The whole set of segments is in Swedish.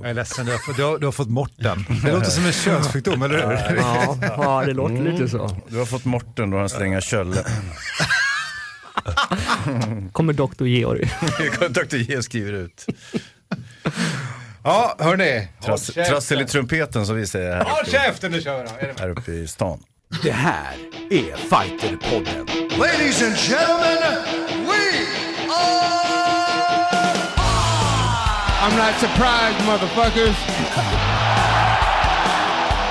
Jag är ledsen, du har, fått, du har, du har fått morten. Det låter som en könssjukdom, eller hur? Ja, ja det låter lite så. Du har fått Morten och han slänger kölle. Kommer doktor Georg. Dr. J skriver ut. Ja, hörni. Trass, trassel i trumpeten som vi säger här Håll käften nu kör vi. här uppe i stan. Det här är Fighterpodden. Ladies and gentlemen, I'm not surprised, motherfuckers.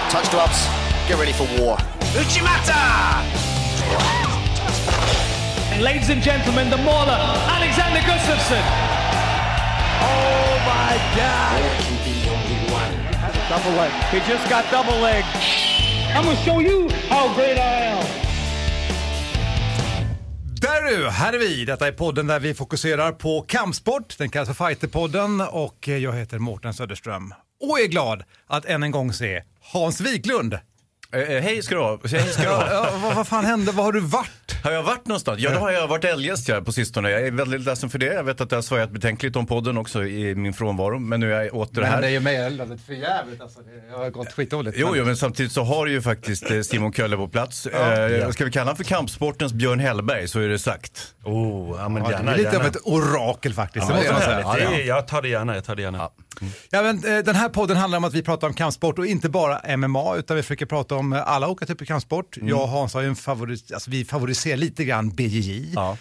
Touch gloves, get ready for war. Uchimata! And ladies and gentlemen, the mauler, Alexander Gustafsson. Oh my God! Double leg. He just got double leg. I'm gonna show you how great I am. Du, här är vi. Detta är podden där vi fokuserar på kampsport. Den kallas för Fighterpodden och jag heter Mårten Söderström. Och är glad att än en gång se Hans Wiklund. Eh, eh, hej ska du ha. Hej ska du ha. Ja, vad, vad fan hände? Var har du varit? Har jag varit någonstans? Ja, det har jag varit eljest ja, på sistone. Jag är väldigt ledsen för det. Jag vet att jag har svajat betänkligt om podden också i min frånvaro. Men nu är jag åter här. är ju mig eldandet för jävligt alltså. Jag har gått skitdåligt. Jo, jo, men samtidigt så har ju faktiskt eh, Simon Kölle på plats. Eh, ska vi kalla honom för kampsportens Björn Hellberg så är det sagt. Oh, ja, men Ja, gärna, det är lite gärna. av ett orakel faktiskt. Ja, det det måste man säga. Det Ja, är, jag tar det gärna, jag tar det gärna. Ja, men, eh, den här podden handlar om att vi pratar om kampsport och inte bara MMA utan vi försöker prata om eh, alla olika typer av kampsport. Jag och Hans har ju en favorit, alltså vi favoriserar lite grann BJJ. Ja.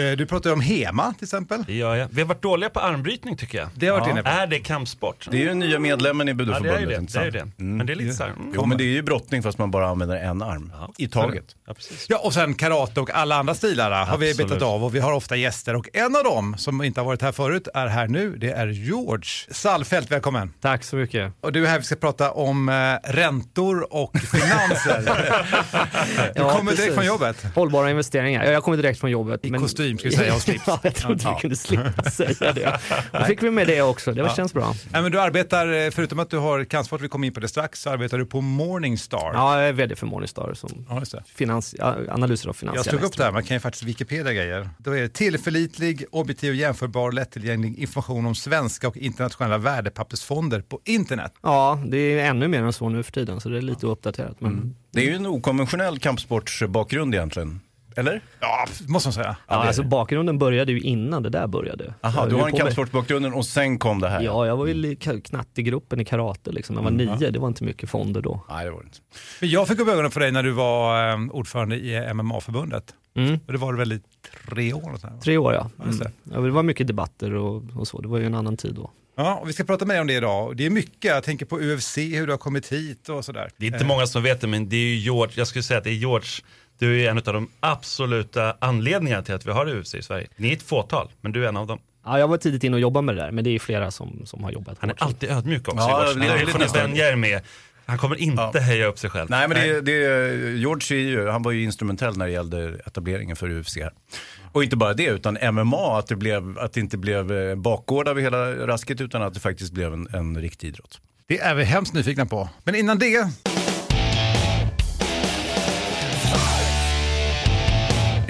Eh, Du pratar om HEMA till exempel. Gör jag. Vi har varit dåliga på armbrytning tycker jag. Det har varit inne på. Är det kampsport? Det är ju nya medlemmen i ja, det är ju Budoförbundet. det. det, är det. Men det är lite så här, mm. Jo, men det är ju brottning fast man bara använder en arm i taget. Ja, precis. Ja, och sen karate och alla andra stilar har vi Absolut. betat av och vi har ofta gäster och en av dem som inte har varit här förut är här nu. Det är George Sallfelt, välkommen. Tack så mycket. Och du är här, vi ska prata om eh, räntor och finanser. du Ja, kommer direkt från jobbet. Hållbara investeringar. Ja, jag kommer direkt från jobbet. I kostym, ska vi säga, och slips. ja, jag trodde vi kunde slippa säga det. Då fick vi med det också, det var, känns bra. Nej, men du arbetar, eh, förutom att du har kampsport, vi kommer in på det strax, så arbetar du på Morningstar. Ja, jag är vd för Morningstar som Ja, just det. finans, ja, analyser av Jag finansiella slog upp det här, man kan ju faktiskt Wikipedia-grejer. Då är det tillförlitlig, objektiv och jämförbar lättillgänglig information om svenska och internationella värdepappersfonder på internet. Ja, det är ännu mer än så nu för tiden, så det är lite uppdaterat. Men, Det är ju en okonventionell kampsportsbakgrund egentligen. Eller? Ja, måste man säga. ja, alltså, bakgrunden började ju innan det där började. Aha, du har en med- kampsportsbakgrunden och sen kom det här. Ja, jag var ju i knattegruppen i karate liksom. Jag var nio, det var inte mycket fonder då. Nej, det var inte. Men jag fick upp ögonen för dig när du var eh, ordförande i MMA-förbundet. Mm. Och det var väl i tre år? Och så här. Tre år ja. Ja, Mm. det. ja. Det var mycket debatter och, och så, det var ju en annan tid då. Ja, och vi ska prata mer om det idag. Det är mycket, jag tänker på UFC, hur du har kommit hit och sådär. Det är inte många som vet det, men det är ju George, jag skulle säga att det är George, du är en av de absoluta anledningarna till att vi har UFC i Sverige. Ni är ett fåtal, men du är en av dem. Ja, jag var tidigt in och jobbade med det där, men det är flera som, som har jobbat Han är alltid ödmjuk också. Ja, det är lite får ni nästan. vänja er med. Han kommer inte heja upp sig själv. Nej, men det, det, George är ju, han var ju instrumentell när det gällde etableringen för UFC här. Och inte bara det, utan MMA, att det, blev, att det inte blev eh, bakgård av hela rasket, utan att det faktiskt blev en, en riktig idrott. Det är vi hemskt nyfikna på. Men innan det...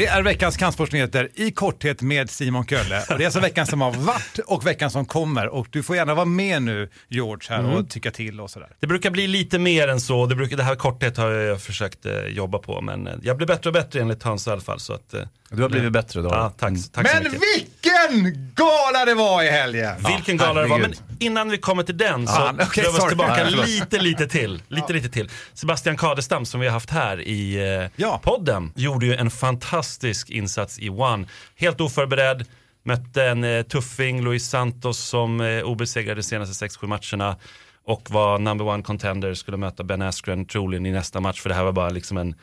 Det är veckans kampsportsnyheter i korthet med Simon Kölle. Och det är alltså veckan som har varit och veckan som kommer. Och du får gärna vara med nu, George, här och tycka till och sådär. Det brukar bli lite mer än så. Det, brukar, det här korthet har jag försökt eh, jobba på, men eh, jag blir bättre och bättre enligt Hans i alla fall. Så att, eh, Du har blivit bättre då. ja, tack, tack så Men mycket. vilken gala det var i helgen! Vilken gala det var. Men innan vi kommer till den så Ah, okej, drar vi oss tillbaka lite, lite till. Lite, lite till. Sebastian Kadestam som vi har haft här i eh, Ja. podden gjorde ju en fantastisk insats i One. Helt oförberedd, mötte en eh, tuffing, Luis Santos som eh, obesegrade de senaste 6-7 matcherna och var number one contender, skulle möta Ben Askren troligen i nästa match för det här var bara liksom en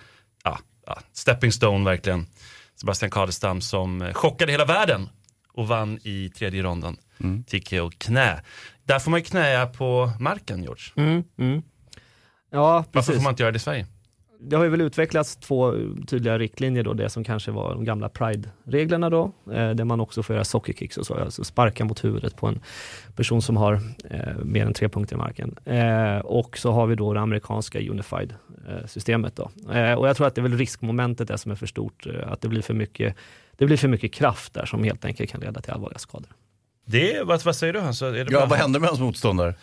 ja, ja, stepping stone verkligen. Sebastian Kadestam som eh, chockade hela världen och vann i tredje ronden. Mm. TKO knä. Där får man ju knäa på marken George. Mm, mm. Ja, Varför precis. får man inte göra det i Sverige? Det har ju väl utvecklats två tydliga riktlinjer då, det som kanske var de gamla Pride-reglerna då, eh, där man också får göra soccerkicks och så, alltså sparka mot huvudet på en person som har eh, mer än tre punkter i marken. Eh, och så har vi då det amerikanska Unified-systemet då. Eh, och jag tror att det är väl riskmomentet är som är för stort, eh, att det blir för mycket det blir för mycket kraft där som helt enkelt kan leda till allvarliga skador. Det, vad, vad säger du Hans? Är det Ja, vad hände med hans motståndare?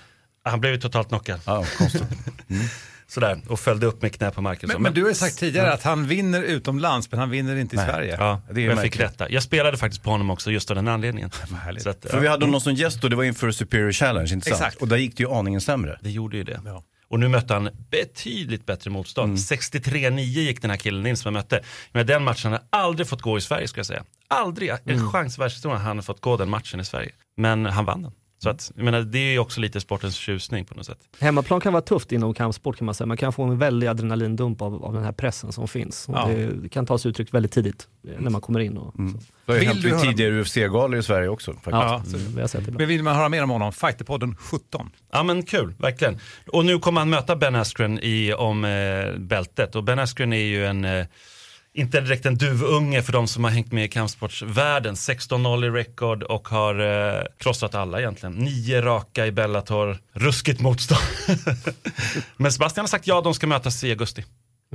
Han blev ju totalt knockad. Ja, konstigt. Sådär, och följde upp med knä på marken. Men, men du har ju sagt tidigare att han vinner utomlands, men han vinner inte i Nej. Sverige. Ja, Det är jag fick rätta. Jag spelade faktiskt på honom också just av den anledningen. Så att, För vi hade någon som gäst och det var inför Superior Challenge, inte sant? Exakt. Och där gick det ju aningen sämre. Det gjorde ju det. Ja. Och nu mötte han betydligt bättre motstånd. 63-9 gick den här killen in som jag mötte. Men den matchen hade aldrig fått gå i Sverige ska jag säga. Aldrig, en chans i världshistorien han hade fått gå den matchen i Sverige. Men han vann den. Så att, jag menar, det är ju också lite sportens tjusning på något sätt. Hemmaplan kan vara tufft inom kampsport kan man säga. Man kan få en väldig adrenalindump av, av den här pressen som finns. Ja. det, det kan ta sig uttryck väldigt tidigt eh, när man kommer in. Och, så. Det har ju hänt vid tidigare UFC-galor i Sverige också. Faktiskt. Ja, mm, vi har sett det. Men vill man höra mer om honom, Fighterpodden 17. Ja men kul, verkligen. Och nu kommer han möta Ben Askren i, om eh, bältet. Och Ben Askren är ju en, eh, inte direkt en duvunge för de som har hängt med i kampsportsvärlden. 16-0 i record och har eh, krossat alla egentligen. Nio raka i Bellator, ruskigt motstånd. men Sebastian har sagt ja, de ska mötas i augusti.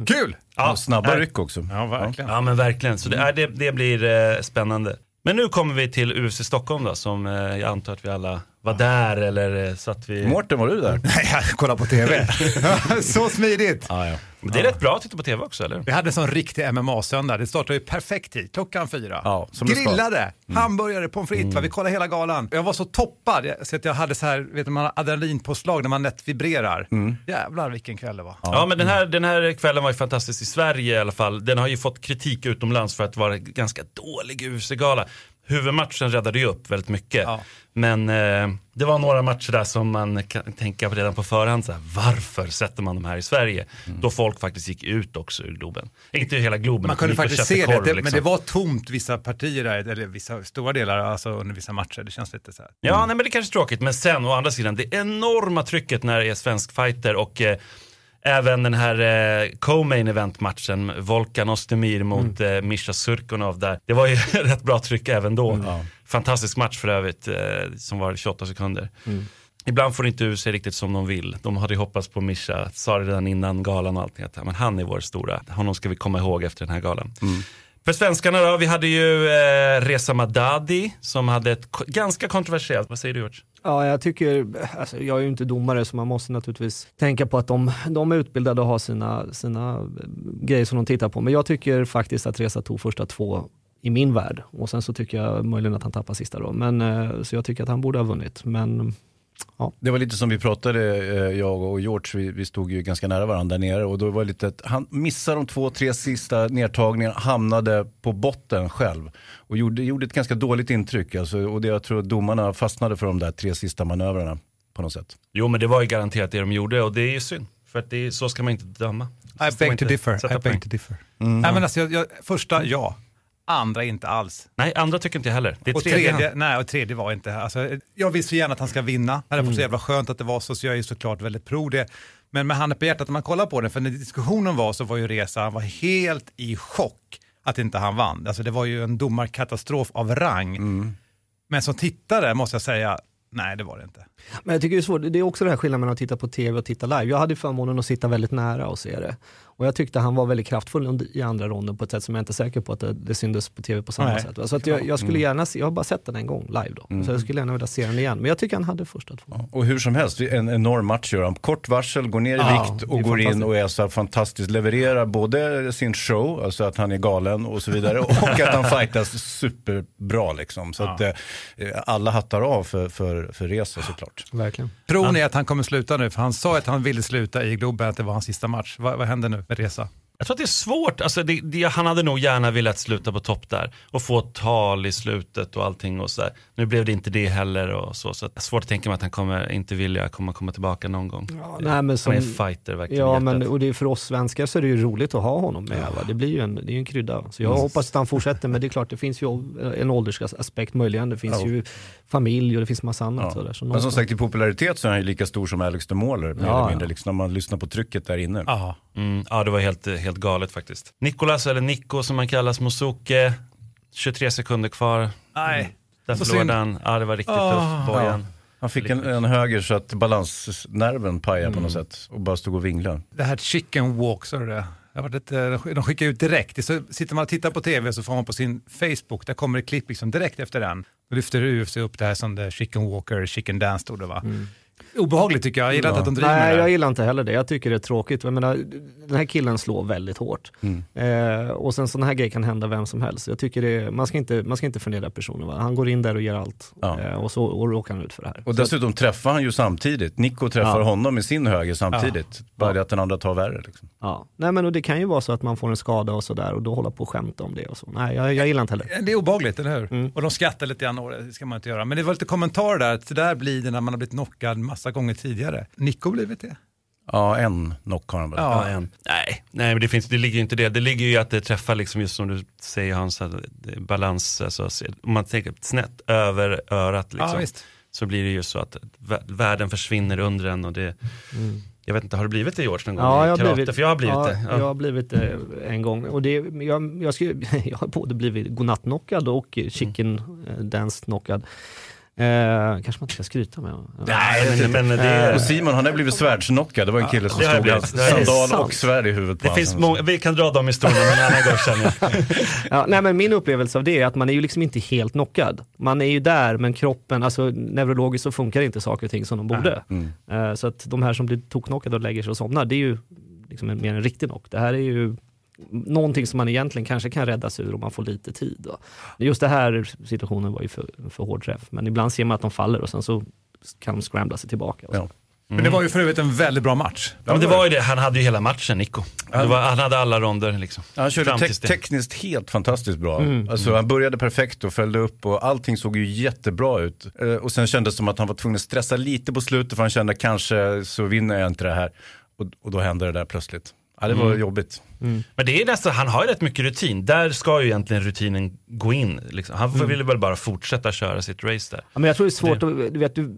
Kul! Ja, Och snabba ryck också. Ja, verkligen. Ja men verkligen, så det, är, det, det blir eh, spännande. Men nu kommer vi till UFC Stockholm då, som eh, jag antar att vi alla var där eller eh, så att vi... Mårten, var du där? Nej, jag kollar på TV. så smidigt. Ja, ja. Men det är rätt bra att titta på tv också eller? Vi hade en sån riktig MMA-söndag. Det startade ju perfekt tid, klockan fyra. Ja. Grillade, hamburgare, pommes frites, va? vi kollade hela galan. Jag var så toppad så att jag hade så här, vet du, man har adrenalinpåslag när man lätt vibrerar. Jävlar vilken kväll det var. Ja, men den här, den här kvällen var ju fantastisk i Sverige i alla fall. Den har ju fått kritik utomlands för att vara ganska dålig UFC-gala. Huvudmatchen räddade ju upp väldigt mycket. Ja. Men eh, det var några matcher där som man kan tänka på redan på förhand. Så här, varför sätter man de här i Sverige? Då folk faktiskt gick ut också ur Globen. Inte hela Globen. Man kunde faktiskt se korv, det, liksom. men det var tomt vissa partier där, eller vissa stora delar, alltså under vissa matcher. Det känns lite så här. Ja, nej, men det kanske är tråkigt. Men sen å andra sidan, det enorma trycket när det är svensk fighter och eh, även den här eh, co-main event-matchen, Volkan Ostemir mot eh, Mischa Surkunov där. Det var ju rätt bra tryck även då. Fantastisk match för övrigt, eh, som var 28 sekunder. Ibland får inte UFC riktigt som de vill. De hade ju hoppats på Mischa, sa det redan innan galan och allting, att men han är vår stora. Honom ska vi komma ihåg efter den här galan. För svenskarna då, vi hade ju eh, Reza Madadi som hade ett ganska kontroversiellt, vad säger du George? Ja, jag tycker, alltså, jag är ju inte domare så man måste naturligtvis tänka på att de, de är utbildade och har sina, sina eh, grejer som de tittar på. Men jag tycker faktiskt att Reza tog första två i min värld. Och sen så tycker jag möjligen att han tappar sista då. Men, eh, så jag tycker att han borde ha vunnit. Men det var lite som vi pratade, eh, jag och George, vi, vi stod ju ganska nära varandra där nere och då var det lite att han missade de två, tre sista nedtagningarna, hamnade på botten själv och gjorde, gjorde ett ganska dåligt intryck. Alltså, och det, jag tror att domarna fastnade för de där tre sista manövrarna på något sätt. Jo men det var ju garanterat det de gjorde och det är ju synd. För att det är, så ska man inte döma. Så I beg to differ. I beg to differ. Nej, men alltså, jag, jag, första, ja. Andra inte alls. Nej, andra tycker inte jag heller. Det är Och tredje, tredje, nej, och tredje var inte, alltså, jag vill så gärna att han ska vinna. Det hade varit Mm. så jävla skönt att det var så, så jag är såklart väldigt pro det. Men med handen på hjärtat, när man kollar på det, för när diskussionen var så var ju Reza, han var helt i chock att inte han vann. Alltså det var ju en domarkatastrof av rang. Mm. Men som tittare måste jag säga, nej det var det inte. Men jag tycker det är svårt, det är också det här skillnaden mellan att titta på tv och titta live. Jag hade förmånen att sitta väldigt nära och se det. Och jag tyckte han var väldigt kraftfull i andra ronden på ett sätt som jag inte är säker på att det, det syntes på tv på samma Nej. sätt. va. Så att jag, jag skulle gärna se, jag har bara sett den en gång live då. Så jag skulle gärna vilja se den igen. Men jag tycker han hade första två. Och hur som helst, en enorm match gör han. Kort varsel, går ner i Ja, vikt och går in och är så fantastiskt, levererar både sin show, alltså att han är galen och så vidare, och att han fightas superbra liksom. Så att eh, alla hattar av för, för, för Reza såklart. Verkligen. Tror ni att han kommer sluta nu? För han sa att han ville sluta i Globen, att det var hans sista match. Vad, vad händer nu med Reza? Jag tror att det är svårt. Alltså det, det, han hade nog gärna velat sluta på topp där och få ett tal i slutet och allting. Och så där. Nu blev det inte det heller. Och så, så det är svårt att tänka mig att han kommer inte vilja komma, komma tillbaka någon gång. nej, men som- han är en fighter verkligen. Ja, men och det är för oss svenskar så är det ju roligt att ha honom med. Va? Det blir ju en, det är en krydda. Så jag hoppas att han fortsätter, men det är klart det finns ju en åldersaspekt möjligen. Det finns Ja. ju familj och det finns massa annat. Så där. Så Men som sagt i popularitet så är han ju lika stor som Alex de Måler, mer Ja, eller ja. mindre, liksom, när man lyssnar på trycket där inne. Ja. Mm, ja, det var helt, helt galet faktiskt. Nikolas, eller Nico som han kallas, Mosuke, 23 sekunder kvar. Nej. Där Så förlorade han. Ja, det var riktigt Ah. tufft. Bojan. Han fick en, en höger så att balansnerven pajade på något sätt och bara stod och vinglade. Det här chicken walk, sa du det? Varit ett, eh, de skickar ut direkt. Så sitter man och tittar på tv så får man på sin Facebook, där kommer det klipp liksom direkt efter den. Då lyfter UFC upp det här som det Chicken Walker, Chicken Dance stod det va. Obehagligt tycker jag, jag gillar inte att de driver med Nej, det. jag gillar inte heller det. Jag tycker det är tråkigt. Jag menar, den här killen slår väldigt hårt. Mm. Eh, och sen sådana här grejer kan hända vem som helst. Jag tycker det är, man, ska inte, man ska inte förnedra personen. Va? Han går in där och ger allt. Ja. Eh, och så och råkar han ut för det här. Och Så dessutom träffar han ju samtidigt. Nico träffar Ja. honom i sin höger samtidigt. Bara det att den andra tar värre. Liksom. Ja. Nej men och det kan ju vara så att man får en skada och sådär och då hålla på och skämta om det och så. Nej, jag, jag gillar inte heller. Det är obehagligt, eller hur? Mm. Och de skrattar lite grann det ska man inte göra. Men det var lite kommentarer där, att det där blir det när man har blivit knockad massa gånger tidigare. Nico har blivit det. Ja, en knock har han väl. Ja. Ja, en. Nej, nej men det, finns, det ligger ju inte det. Det ligger ju att det träffar, liksom just som du säger Hans, balans, alltså, om man tänker snett över örat liksom, Ja, visst. så blir det ju så att vä- världen försvinner under en och det, jag vet inte, har det blivit det George någon gång Ja, i jag har karate? blivit, För jag har blivit ja, det. Jag har blivit det en gång. Och det, jag, jag, skulle, jag har både blivit godnattknockad och chicken Mm. dance knockad. Eh, kanske man inte ska skryta med. Nej, men, men det, Och Simon han har blivit svärdsknockad. Det var en kille som stod är sandal och svärd i huvudet på det finns många, vi kan dra de historierna en annan gång jag. Ja, nej, men min upplevelse av det är att man är ju liksom inte helt knockad. Man är ju där men kroppen, alltså neurologiskt så funkar inte saker och ting som de borde. Mm. Eh, så att de här som blir toknockade och lägger sig och somnar, det är ju liksom en, mer en riktig knock. Det här är ju någonting som man egentligen kanske kan räddas ur om man får lite tid. Då. Just den här situationen var ju för, för hård träff, men ibland ser man att de faller och sen så kan de scrambla sig tillbaka. Och så. Ja. Men det var ju för övrigt en väldigt bra match. Ja, men det var ju det, han hade ju hela matchen Nico. Det var, han hade alla ronder liksom. Han körde te- tekniskt helt fantastiskt bra. Mm. Alltså, han började perfekt och följde upp och allting såg ju jättebra ut. Eh, och sen kändes det som att han var tvungen att stressa lite på slutet för han kände kanske så vinner jag inte det här. Och, och då hände det där plötsligt. Ja, det var Mm. jobbigt. Men det är nästan, han har ju rätt mycket rutin. Där ska ju egentligen rutinen gå in. Liksom. Han Mm. ville väl bara fortsätta köra sitt race där. Ja, men jag tror det är svårt att, du vet, du,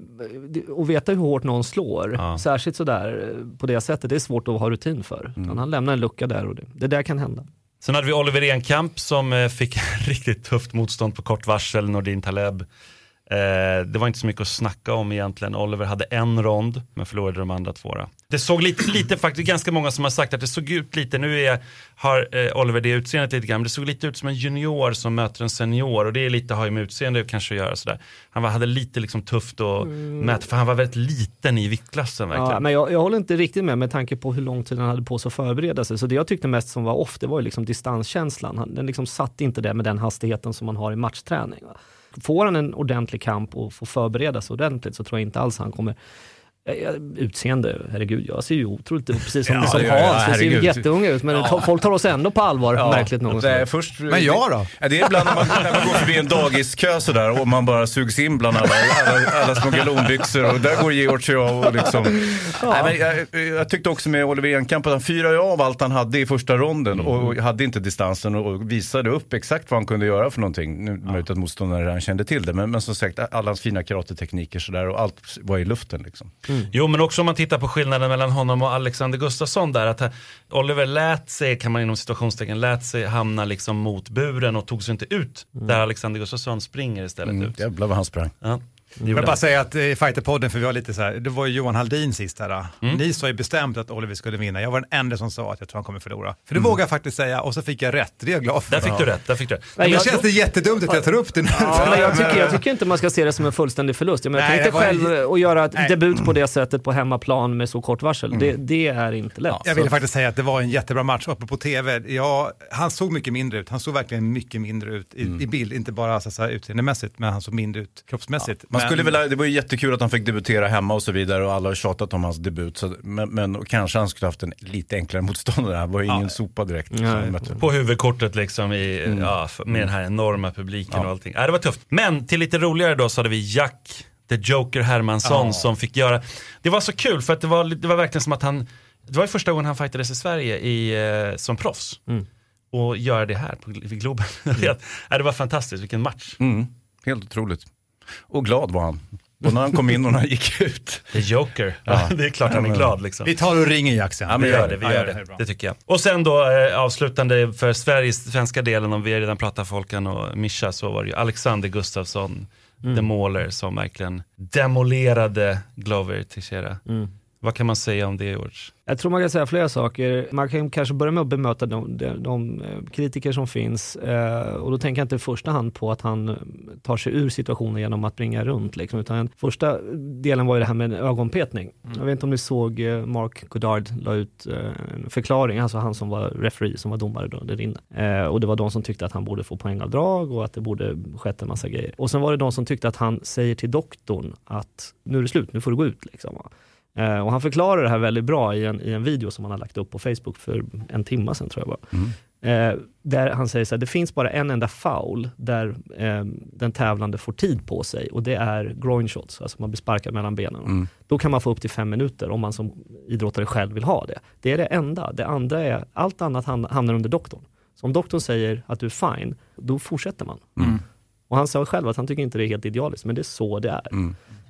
att veta hur hårt någon slår, Ja. särskilt sådär på det sättet, det är svårt att ha rutin för. Utan Han lämnar en lucka där och det, det där kan hända. Sen hade vi Oliver Enkamp som eh, fick riktigt tufft motstånd på kort varsel, Nordin Taleb. Eh, det var inte så mycket att snacka om egentligen. Oliver hade en rond, men förlorade de andra två. Då. Det såg lite, lite faktiskt, ganska många som har sagt att det såg ut lite, nu är, har eh, Oliver det utseendet lite grann, men det såg lite ut som en junior som möter en senior och det är lite, har ju med utseende kanske att göra sådär. Han var, hade lite liksom tufft att mäta, för han var väldigt liten i viktklassen verkligen. Ja, men jag, jag håller inte riktigt med med tanke på hur lång tid han hade på sig att förbereda sig. Så det jag tyckte mest som var off, det var ju liksom distanskänslan. Han, den liksom satt inte där med den hastigheten som man har i matchträning. Va? Får han en ordentlig kamp och får förbereda sig ordentligt så tror jag inte alls han kommer Utseende, herregud, jag ser ju otroligt ut, precis som, Ja, som jag. Hans, jag ser ju jätteung ut, men ta- folk tar oss ändå på allvar, märkligt nog. Först, Men jag då? Ja, det är ibland när man, när man går förbi en dagiskö sådär och man bara sugs in bland alla, alla, alla små galonbyxor och där går Georg och jag och liksom. Nej, men jag, jag tyckte också med Oliver Enkamp att han fyrade av allt han hade i första ronden och hade inte distansen och visade upp exakt vad han kunde göra för någonting. Nu möjligt att motståndaren redan kände till det, men, men som sagt alla hans fina karatetekniker sådär och allt var i luften liksom. Jo, men också om man tittar på skillnaden mellan honom och Alexander Gustafsson där, att Oliver lät sig, kan man inom situationstecken, lät sig hamna liksom mot buren och tog sig inte ut där Alexander Gustafsson springer istället Mm, ut. jävlar vad han sprang. Ja, Jag vill bara säga att i Fighterpodden, för vi var lite så här, det var ju Johan Haldin sist här. Ni sa ju bestämt att Oliver skulle vinna. Jag var den enda som sa att jag tror han kommer förlora. För det vågar jag faktiskt säga och så fick jag rätt. Det är jag glad för. Där fick du rätt, där fick du rätt. Men jag känns tror- det jättedumt att jag tar upp det nu. Ja, men jag, tycker, jag tycker inte man ska se det som en fullständig förlust. Jag, menar, Nej, tänk dig det var- själv att göra ett Nej. debut på det sättet på hemmaplan med så kort varsel. Det, det är inte lätt. Jag vill Så- faktiskt säga att det var en jättebra match uppe på tv. Ja, han såg mycket mindre ut. Han såg verkligen mycket mindre ut i, i bild. Inte bara så, så här, utseendemässigt, men han såg mindre ut kroppsmässigt. Man men, skulle väl, det var ju jättekul att han fick debutera hemma och så vidare och alla har tjatat om hans debut. Så, men, men kanske han skulle haft en lite enklare motståndare. Han var ju ingen sopa direkt. På huvudkortet liksom i, ja, f- med den här enorma publiken och allting. Ja, det var tufft. Men till lite roligare då så hade vi Jack, the Joker Hermansson som fick göra, det var så kul för att det var, det var verkligen som att han, det var ju första gången han fightades i Sverige i, eh, som proffs. Och göra det här på vid Globen. ja, det var fantastiskt, vilken match. Mm, helt otroligt. Och glad var han. Och när han kom in och när han gick ut. The Joker, ja. det är klart han är glad liksom. Vi tar och ringer Jack sen. Ja, men vi gör det, vi gör är det. Det tycker jag. Och sen då eh, avslutande för Sveriges, svenska delen, om vi redan pratar Folkan och Mischa, så var det ju Alexander Gustafsson, The Mauler, som verkligen demolerade Glover Teixeira. Vad kan man säga om det George? Jag tror man kan säga flera saker. Man kan kanske börja med att bemöta de, de, de eh, kritiker som finns. Eh, och då tänker jag inte i första hand på att han eh, tar sig ur situationen genom att springa runt. Liksom, utan första delen var ju det här med ögonpetning. Mm. Jag vet inte om ni såg eh, Mark Goddard la ut en förklaring, alltså han som var referee, som var domare då, där inne. Eh, och det var de som tyckte att han borde få poängavdrag och att det borde skett en massa grejer. Och sen var det de som tyckte att han säger till doktorn att nu är det slut, nu får du gå ut. Liksom. va. Eh, och han förklarar det här väldigt bra i en, i en video som han har lagt upp på Facebook för en timme sedan tror jag bara. Eh, där han säger så här, det finns bara en enda foul där eh, den tävlande får tid på sig och det är groin shots, alltså man blir sparkad mellan benen. Då kan man få upp till fem minuter om man som idrottare själv vill ha det. Det är det enda. Det andra är, allt annat ham- hamnar under doktorn. Så om doktorn säger att du är fine, då fortsätter man. Och han sa själv att han tycker inte det är helt idealiskt, men det är så det är.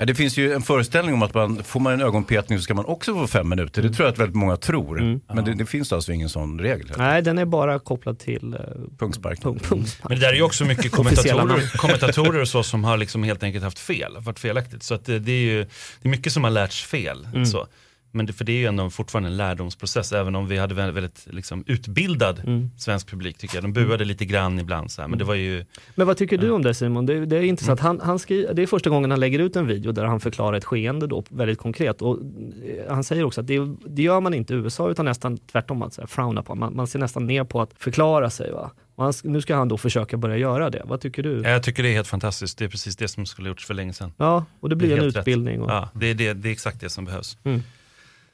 Ja, det finns ju en föreställning om att man, får man en ögonpetning så ska man också få fem minuter. Det tror jag att väldigt många tror. Men det, det finns alltså ingen sån regel. Nej, den är bara kopplad till eh, Punkspark. punk, punkspark. Men det där är ju också mycket kommentatorer, kommentatorer och så som har liksom helt enkelt haft fel, varit felaktigt. Så att det, det är ju det är mycket som har lärts fel. Mm. Så. Men det, för det är ju ändå fortfarande en lärdomsprocess, även om vi hade väldigt, väldigt liksom, utbildad Mm. svensk publik tycker jag. De buade lite grann ibland, så här, men det var ju, Men vad tycker du om det Simon? Det, det är intressant. Han, han skri, det är första gången han lägger ut en video där han förklarar ett skeende då, väldigt konkret. Och eh, han säger också att det, det gör man inte i USA utan nästan tvärtom, att så här, frowna på. Man, man ser nästan ner på att förklara sig. Va? Han, nu ska han då försöka börja göra det. Vad tycker du? jag tycker det är helt fantastiskt. Det är precis det som skulle gjorts för länge sedan. Ja, och det blir Det en utbildning. Och, Ja, det, är det, det är exakt det som behövs. Mm.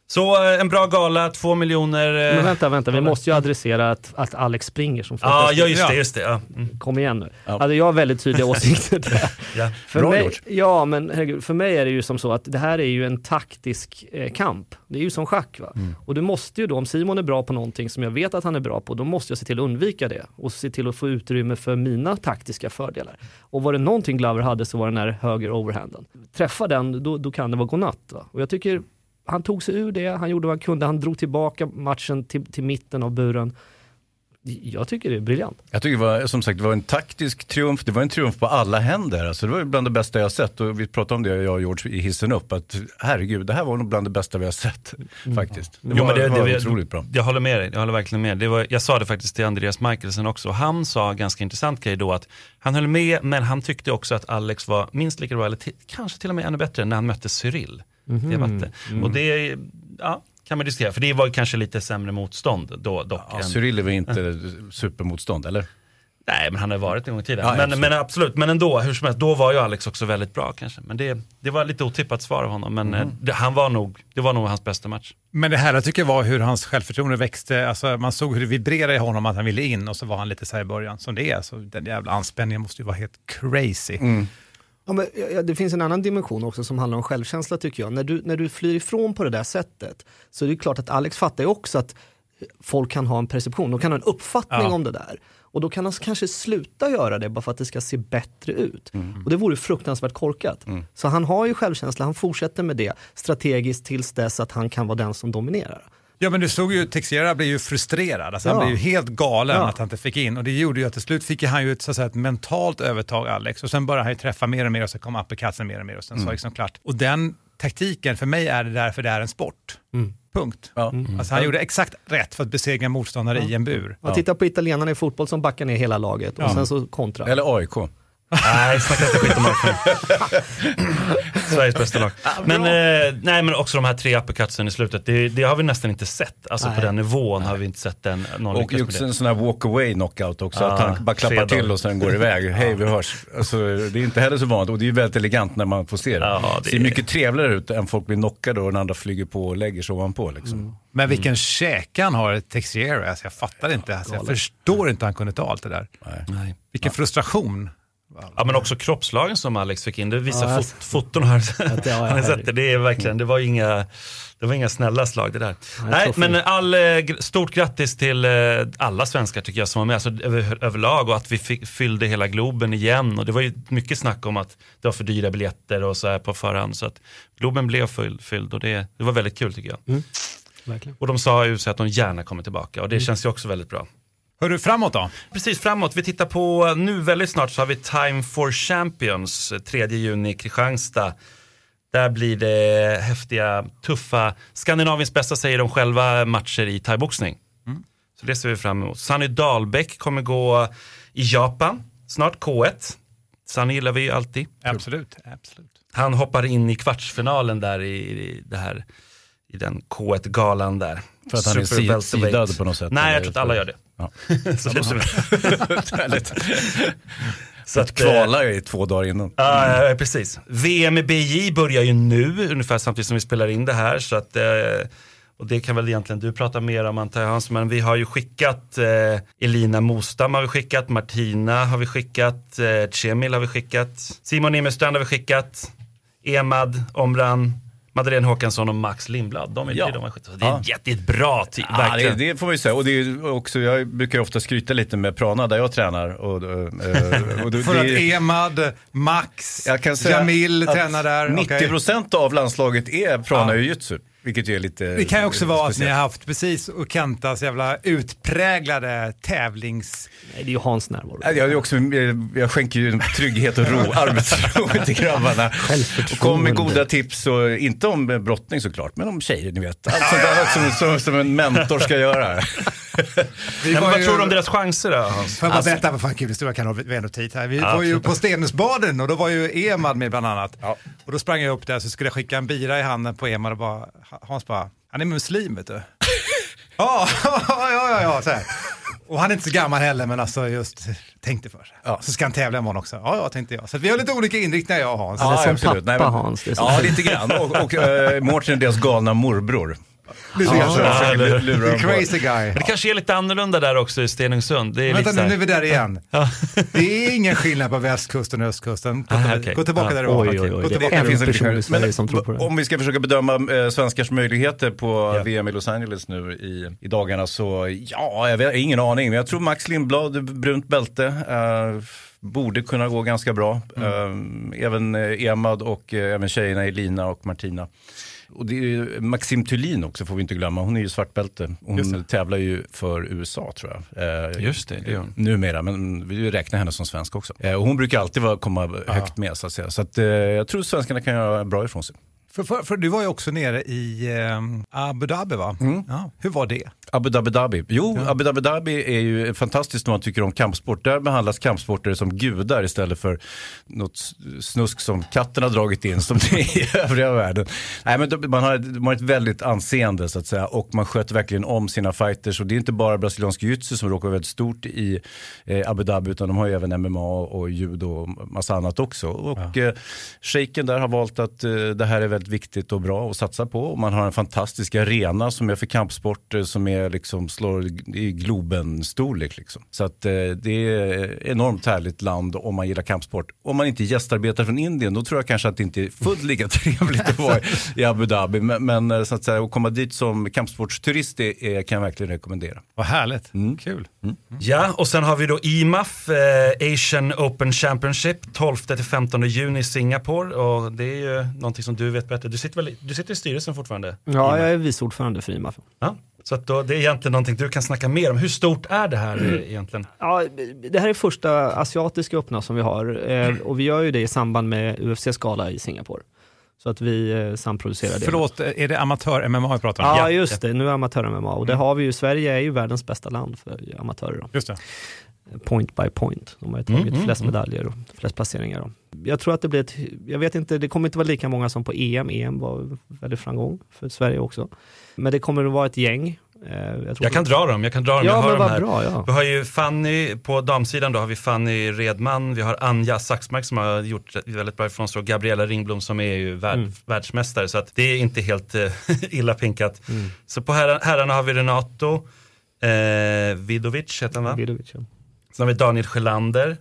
Så eh, en bra gala, två miljoner. eh, Men vänta, vänta, vi måste ju adressera att, att Alex springer som Ja, första ja just Ja. det. Just det ja. Mm. Kom igen nu. Alltså, jag har väldigt tydliga åsikter där. Ja. För Bra mig, gjort. Ja, men herregud, för mig är det ju som så att det här är ju en taktisk eh, kamp. Det är ju som schack. Va? Mm. Och du måste ju då, om Simon är bra på någonting som jag vet att han är bra på, då måste jag se till att undvika det och se till att få utrymme för mina taktiska fördelar. Och var det någonting Glover hade så var det den här höger overhanden. Träffa den, då, då kan det vara godnatt. Va? Och jag tycker han tog sig ur det, han gjorde vad han kunde, han drog tillbaka matchen till, till mitten av buren. Jag tycker det är briljant. Jag tycker det var, som sagt, det var en taktisk triumf. Det var en triumf på alla händer. Alltså, det var ju bland det bästa jag har sett. Och vi pratade om det, jag och George, i hissen upp. Att herregud, det här var nog bland det bästa vi har sett. Faktiskt. Det Jo, var, men det, det var det, otroligt bra. Jag håller med dig, jag håller verkligen med. Det var, jag sa det faktiskt till Andreas Michelsen också. Han sa ganska intressant grej då att han höll med, men han tyckte också att Alex var minst lika bra, eller kanske till och med ännu bättre, när han mötte Cyril. Det var det. Och det ja, kan man diskutera, för det var kanske lite sämre motstånd då dock. Ja, än- Cyril är väl inte supermotstånd, eller? Nej, men han har varit en gång i tiden. Ja, men, absolut. men absolut, men ändå, hur som helst, då var ju Alex också väldigt bra kanske. Men det, det var lite otippat svar av honom, men eh, det, han var nog, det var nog hans bästa match. Men det här tycker jag var hur hans självförtroende växte. Alltså, man såg hur det vibrerade i honom att han ville in och så var han lite så här i början. Som det är, så den jävla anspänningen måste ju vara helt crazy. Ja, men, ja, det finns en annan dimension också som handlar om självkänsla tycker jag. När du, när du flyr ifrån på det där sättet så är det klart att Alex fattar ju också att folk kan ha en perception, de kan ha en uppfattning Ja. om det där. Och då kan han kanske sluta göra det bara för att det ska se bättre ut. Och det vore fruktansvärt korkat. Så han har ju självkänsla, han fortsätter med det strategiskt tills dess att han kan vara den som dominerar. Ja men du såg ju, Teixeira blev ju frustrerad. Alltså, Han Ja. blev ju helt galen Ja. att han inte fick in. Och det gjorde ju att till slut fick han ju ett, så att säga, ett mentalt övertag, Alex. Och sen började han ju träffa mer och mer och så kom uppercutsen mer och mer och sen så var det liksom klart. Och den taktiken, för mig är det därför det är en sport. Punkt. Ja. Alltså han gjorde exakt rätt för att besegra motståndare i en bur. Man tittar på italienarna i fotboll som backar ner hela laget och sen så kontra. Eller AIK. Nej, snacka inte skit om Mark. Sveriges bästa lag. Men, eh, nej, men också de här tre uppercutsen i slutet, det, det har vi nästan inte sett. Alltså på Nej. den nivån har vi inte sett den, någon Och också en sån här walk away knockout också. Ja, att han bara klappar till dagar. och sen går iväg. Hej, vi hörs. Alltså, det är inte heller så vanligt och det är väldigt elegant när man får se det. Ja, det ser är- mycket trevligare ut än folk blir knockade och den andra flyger på och lägger sig ovanpå. Liksom. Men vilken käke han har, Teixeira. Alltså, jag fattar inte. Alltså, jag förstår inte hur han kunde ta allt det där. Nej. Vilken frustration. Ja men också kroppslagen som Alex fick in, det visar Ja, fot, foton här. Har ni sett det? Det är verkligen, det var inga, det var inga snälla slag det där. Nej, Nej men all, eh, stort grattis till eh, alla svenskar tycker jag som var med, alltså, över, överlag och att vi fick, fyllde hela Globen igen. Och det var ju mycket snack om att det var för dyra biljetter och så här på förhand. Så att Globen blev full, fylld och det, det var väldigt kul tycker jag. Verkligen. Och de sa ju så att de gärna kommer tillbaka och det känns ju också väldigt bra. Hör du framåt då? Precis framåt, vi tittar på nu väldigt snart så har vi Time for Champions, eh, 3 juni i Kristianstad. Där blir det häftiga, tuffa, Skandinaviens bästa säger de själva, matcher i thaiboxning. Så det ser vi fram emot. Sunny Dahlbäck kommer gå i Japan, snart K1. Sunny gillar vi ju alltid. Absolut, absolut. Han hoppar in i kvartsfinalen där i, i det här i den K1-galan där. För att han är sidad på något sätt, Nej, jag tror att alla gör det. Ja. Så så Att kvala i två dagar innan. Ja, ja, precis. VM i BJ börjar ju nu, ungefär samtidigt som vi spelar in det här. Så att, eh, och det kan väl egentligen du prata mer om antar jag Hans, men vi har ju skickat eh, Elina Mostam har vi skickat, Martina har vi skickat, eh, Cemil har vi skickat, Simon Immerstrand har vi skickat, Emad, Omran, Madeleine Håkansson och Max Lindblad. De är Ja. de Det är Ja. ett jättebra team, Ja, det, det får man ju säga. Och det är också, jag brukar ofta skryta lite med Prana där jag tränar. Och, eh, och det, För det, att Emad, Max, jag kan säga Jamil tränar där. 90% av landslaget är Prana Ja. jujutsu. Vilket ju är lite Det kan ju också vara att ni har haft precis och Kentas jävla utpräglade tävlings... Nej, det är ju Hans närvaro. Ja, Jag, är också, jag skänker ju trygghet och ro, arbetsro till grabbarna. Och kommer med goda tips, och, inte om brottning såklart, men om tjejer ni vet. Allt sånt där som, som, som en mentor ska göra. Vi Men var vad ju- tror du om deras chanser då Hans? Får jag bara berätta vad fan kul historia kan ha tid här. Vi var ju på Stenhusbaden och då var ju Emad med bland annat. Och då sprang jag upp där så skulle jag skicka en bira i handen på Emad och bara, Hans bara, han är muslim vet du. Ja, ja, ja, ja, så här. Och han är inte så gammal heller men alltså just tänkte för sig. Ja. Så ska han tävla imorgon också. Ja, ja, tänkte jag. Så att vi har lite olika inriktningar jag och Hans. Ja, som absolut. pappa, men- Hans, det är Ja, lite grann. Och, och uh, Mårten är deras galna morbror. Lite grann Crazy guy. Men det kanske är lite annorlunda där också i Stenungsund. Det är Vänta lite nu, nu är vi där igen. Ja. Det är ingen skillnad på västkusten och östkusten. Gå, Ah, tillbaka- okej. gå tillbaka Ja. där du var. Oj, oj, oj, Gå det tillbaka är där en du var. person i Sverige som tror på det. Om vi ska försöka bedöma eh, svenskars möjligheter på VM i Los Angeles nu i, i dagarna så, ja, jag har ingen aning. Men jag tror Max Lindblad, brunt bälte, eh, borde kunna gå ganska bra. Eh, även eh, Emad och eh, även tjejerna Elina och Martina. Och det är ju Maxim Thulin också får vi inte glömma. Hon är ju svartbälte. Hon tävlar ju för USA tror jag. Eh, Just det, det gör hon. Numera, men vi räknar henne som svensk också. Eh, och hon brukar alltid vara, komma högt med så att säga. Så att, eh, jag tror svenskarna kan göra bra ifrån sig. För, för, för du var ju också nere i eh, Abu Dhabi va? Ja, hur var det? Abu Dhabi Dhabi. Jo, Abu Dhabi Dhabi är ju fantastiskt om man tycker om kampsport. Där behandlas kampsporter som gudar istället för något snusk som katten har dragit in som det är i övriga världen. Nej, men man har, man har ett väldigt anseende så att säga och man sköter verkligen om sina fighters. Och det är inte bara brasiliansk jiu-jitsu som råkar vara väldigt stort i eh, Abu Dhabi utan de har ju även MMA och judo och massa annat också. Och eh, shejken där har valt att eh, det här är väldigt viktigt och bra att satsa på. Och man har en fantastisk arena som är för kampsport eh, som är liksom slår i Globen-storlek. Liksom. Så att eh, det är ett enormt härligt land om man gillar kampsport. Om man inte gästarbetar från Indien då tror jag kanske att det inte är fullt lika trevligt att vara i Abu Dhabi. Men, men eh, så att säga, att komma dit som kampsportsturist det är, kan jag verkligen rekommendera. Vad härligt, kul. Ja, och sen har vi då IMAF, eh, Asian Open Championship, 12-15 juni i Singapore. Och det är ju någonting som du vet bättre. Du sitter, väl, i- du sitter i styrelsen fortfarande? Ja, jag är vice ordförande för IMAF. Ja. Så att då, det är egentligen någonting du kan snacka mer om. Hur stort är det här eh, egentligen? Ja, det här är första asiatiska öppna som vi har eh, och vi gör ju det i samband med UFC-skala i Singapore. Så att vi eh, samproducerar det. Förlåt, är det amatör-MMA vi pratar om? Ja, just det. Nu är amatör-MMA och det har vi ju. Sverige är ju världens bästa land för amatörer. Då. Just det. Point by point. De har ju tagit flest medaljer och flest placeringar. Då. Jag tror att det blir ett, jag vet inte, det kommer inte vara lika många som på EM. EM var väldigt framgång för Sverige också. Men det kommer att vara ett gäng. Eh, Jag, Jag kan dra dem, jag kan dra dem. Ja, jag har dem här. bra, ja. Vi har ju Fanny, på damsidan då har vi Fanny Redman, vi har Anja Saxmark som har gjort väldigt bra ifrån sig och Gabriella Ringblom som är ju värld, Mm. världsmästare. Så att det är inte helt eh, illa pinkat. Så på herra, herrarna har vi Renato eh, Vidovic, heter han va? Vidovic, ja. Sen har vi Daniel Sjölander,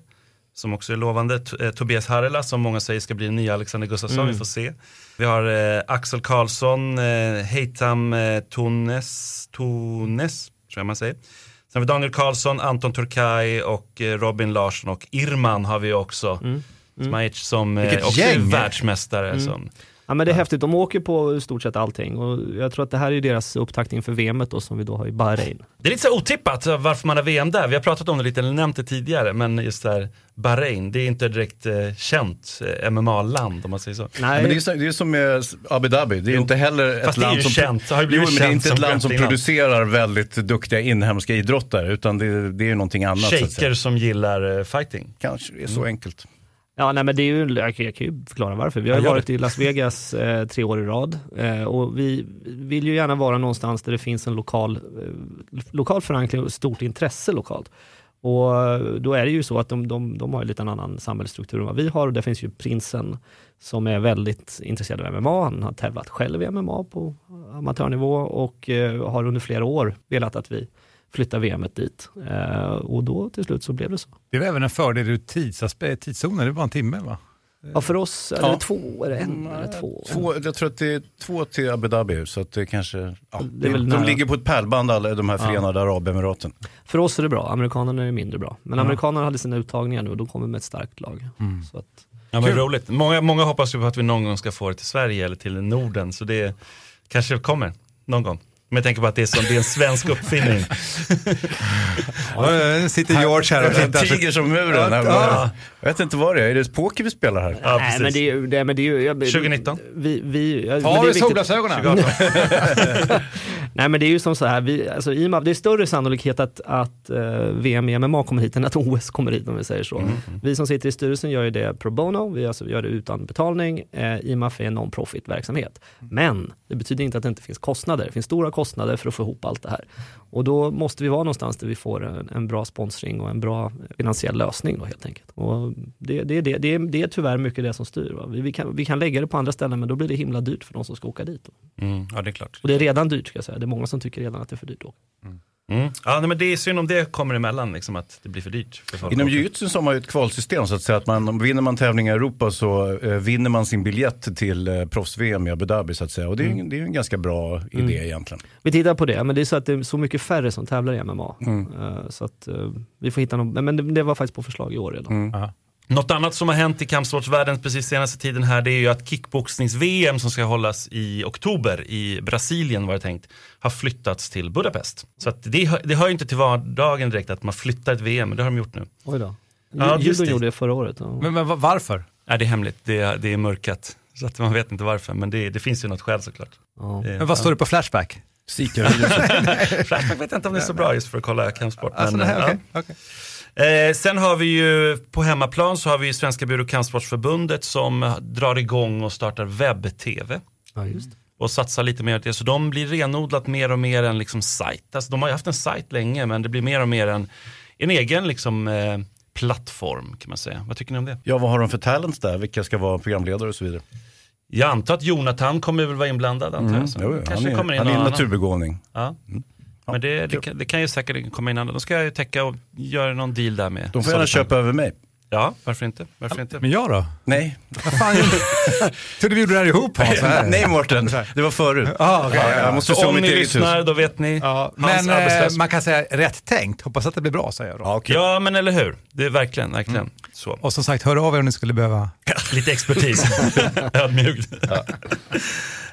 som också är lovande. T- eh, Tobias Harrela, som många säger ska bli den nya Alexander Gustafsson, vi får se. Vi har eh, Axel Karlsson, eh, Heitam eh, Tones, Tones, tror jag man säger. Sen har vi Daniel Karlsson, Anton Turkay och eh, Robin Larsson och Irman har vi också. Smajic som eh, också är gäng! världsmästare. Som, Ja men det är häftigt, de åker på i stort sett allting och jag tror att det här är deras upptaktning för VMet då som vi då har i Bahrain. Det är lite så otippat varför man har VM där. Vi har pratat om det lite, eller nämnt det tidigare, men just där Bahrain, det är inte direkt eh, känt eh, MMA-land om man säger så. Nej, Men det, är, så- det är som med Abu Dhabi, det är ju inte heller Fast ett land som, känt, det har ju blivit jo, men det är inte ett land som innan. producerar väldigt duktiga inhemska idrottare, utan det, det är ju någonting annat. Så att säga. Shaker som gillar eh, fighting. Kanske det är så enkelt. Ja, nej, men det är ju, jag, kan- jag kan ju förklara varför. Vi har ju varit det. i Las Vegas eh, tre år i rad eh, och vi vill ju gärna vara någonstans där det finns en lokal, eh, lokal förankring och stort intresse lokalt. Och eh, då är det ju så att de, de, de har lite en annan samhällsstruktur än vad vi har och där finns ju prinsen som är väldigt intresserad av MMA. Han har tävlat själv i MMA på amatörnivå och eh, har under flera år velat att vi flyttar VM dit. Eh, och då till slut så blev det så. Det är väl även en fördel ur tidsaspekt, tidszonen, det bara en timme va? Ja, för oss är Ja. det två, är det en eller två? Två, jag tror att det är två till Abu Dhabi, så att det kanske, ja, Det de nära. ligger på ett pärlband alla de här förenade arabemiraten. För oss är det bra, amerikanerna är mindre bra. Men amerikanerna hade sina uttagningar nu och de kommer med ett starkt lag. Så att, Ja, men roligt. Många, många hoppas ju på att vi någon gång ska få det till Sverige eller till Norden, så det kanske kommer någon gång. Men jag tänker på att det är, som, det är en svensk uppfinning. Ja, nu sitter George här och tittar. tiger som muren. men Jag vet inte vad det är, är det poker vi spelar här? Ja, nej, men det är ju... Det, men det jag, 2019. Vi, vi, ja, Ta är du viktigt- solglasögonen? Nej men det är ju som så här, vi, alltså, i och med, det är större sannolikhet att, att eh, VM i MMA kommer hit än att OS kommer hit om vi säger så. Vi som sitter i styrelsen gör ju det pro bono, vi alltså gör det utan betalning. Eh, IMAF är en non-profit verksamhet. Men det betyder inte att det inte finns kostnader. Det finns stora kostnader för att få ihop allt det här. Och då måste vi vara någonstans där vi får en, en bra sponsring och en bra finansiell lösning då helt enkelt. Och det, det, det, det, är, det är tyvärr mycket det som styr. Vi, vi, kan, vi kan lägga det på andra ställen men då blir det himla dyrt för de som ska åka dit. Då. Mm, ja, det är klart. Och det är redan dyrt ska jag säga. Det är många som tycker redan att det är för dyrt att åka. Mm. Ja, nej, men det är synd om det kommer emellan, liksom, att det blir för dyrt för folk. Inom jujutsu så har man ju ett kvalsystem så att säga att man, vinner man tävlingar i Europa så eh, vinner man sin biljett till eh, proffs-VM i Abu Dhabi så att säga. Och det är, ju- det är en ganska bra idé egentligen. Vi tittar på det, men det är så att det är så mycket färre som tävlar i MMA. Mm. Eh, Så att eh, vi får hitta någon, men det, det var faktiskt på förslag i år redan. Något annat som har hänt i kampsportsvärlden precis senaste tiden här, det är ju att kickboxnings-VM som ska hållas i oktober i Brasilien var det tänkt, har flyttats till Budapest. Så att det, det hör ju inte till vardagen direkt att man flyttar ett VM, men det har de gjort nu. Oj då. Ja, det. gjorde det förra året. Ja. Men, men va- varför? Nej, det är hemligt, det, är- det är mörkat. Så att man vet inte varför, men det, det finns ju något skäl såklart. Ja. Det, Men vad står det på Flashback? Flashback vet jag inte om det är så bra just för att kolla kampsport. Alltså, men, det här, eh, okej. Eh, sen har vi ju på hemmaplan så har vi ju Svenska och Kampsportsförbundet som drar igång och startar webb-tv. Ja, och satsar lite mer på det. Så de blir renodlat mer och mer en liksom sajt. Alltså, de har ju haft en sajt länge men det blir mer och mer en, en egen liksom, eh, plattform kan man säga. Vad tycker ni om det? Ja, vad har de för talents där? Vilka ska vara programledare och så vidare? Jag antar att Jonathan kommer väl vara inblandad antar jag. Så Jo, jo, han kanske är, kommer in han är en naturbegåvning. Ja. Men det, det, kan, det kan ju säkert komma in andra. De ska ju täcka och göra någon deal där med. De får gärna köpa över mig. Ja, varför inte? Varför inte? Men jag då? Nej, Vad fan gjorde Trodde vi gjorde det här ihop Hans. så här. nej Mårten, det var förut. Ah, okej, Ja, ja. jag måste Så om ni lyssnar, hus. då vet ni. Ja, Hans men eh, arbetslös. man kan säga rätt tänkt. Hoppas att det blir bra säger jag då. Ja, okej. Ja, men eller hur? Det är verkligen, verkligen Mm. så. Och som sagt, hör av er om ni skulle behöva. Lite expertis. Ödmjukt.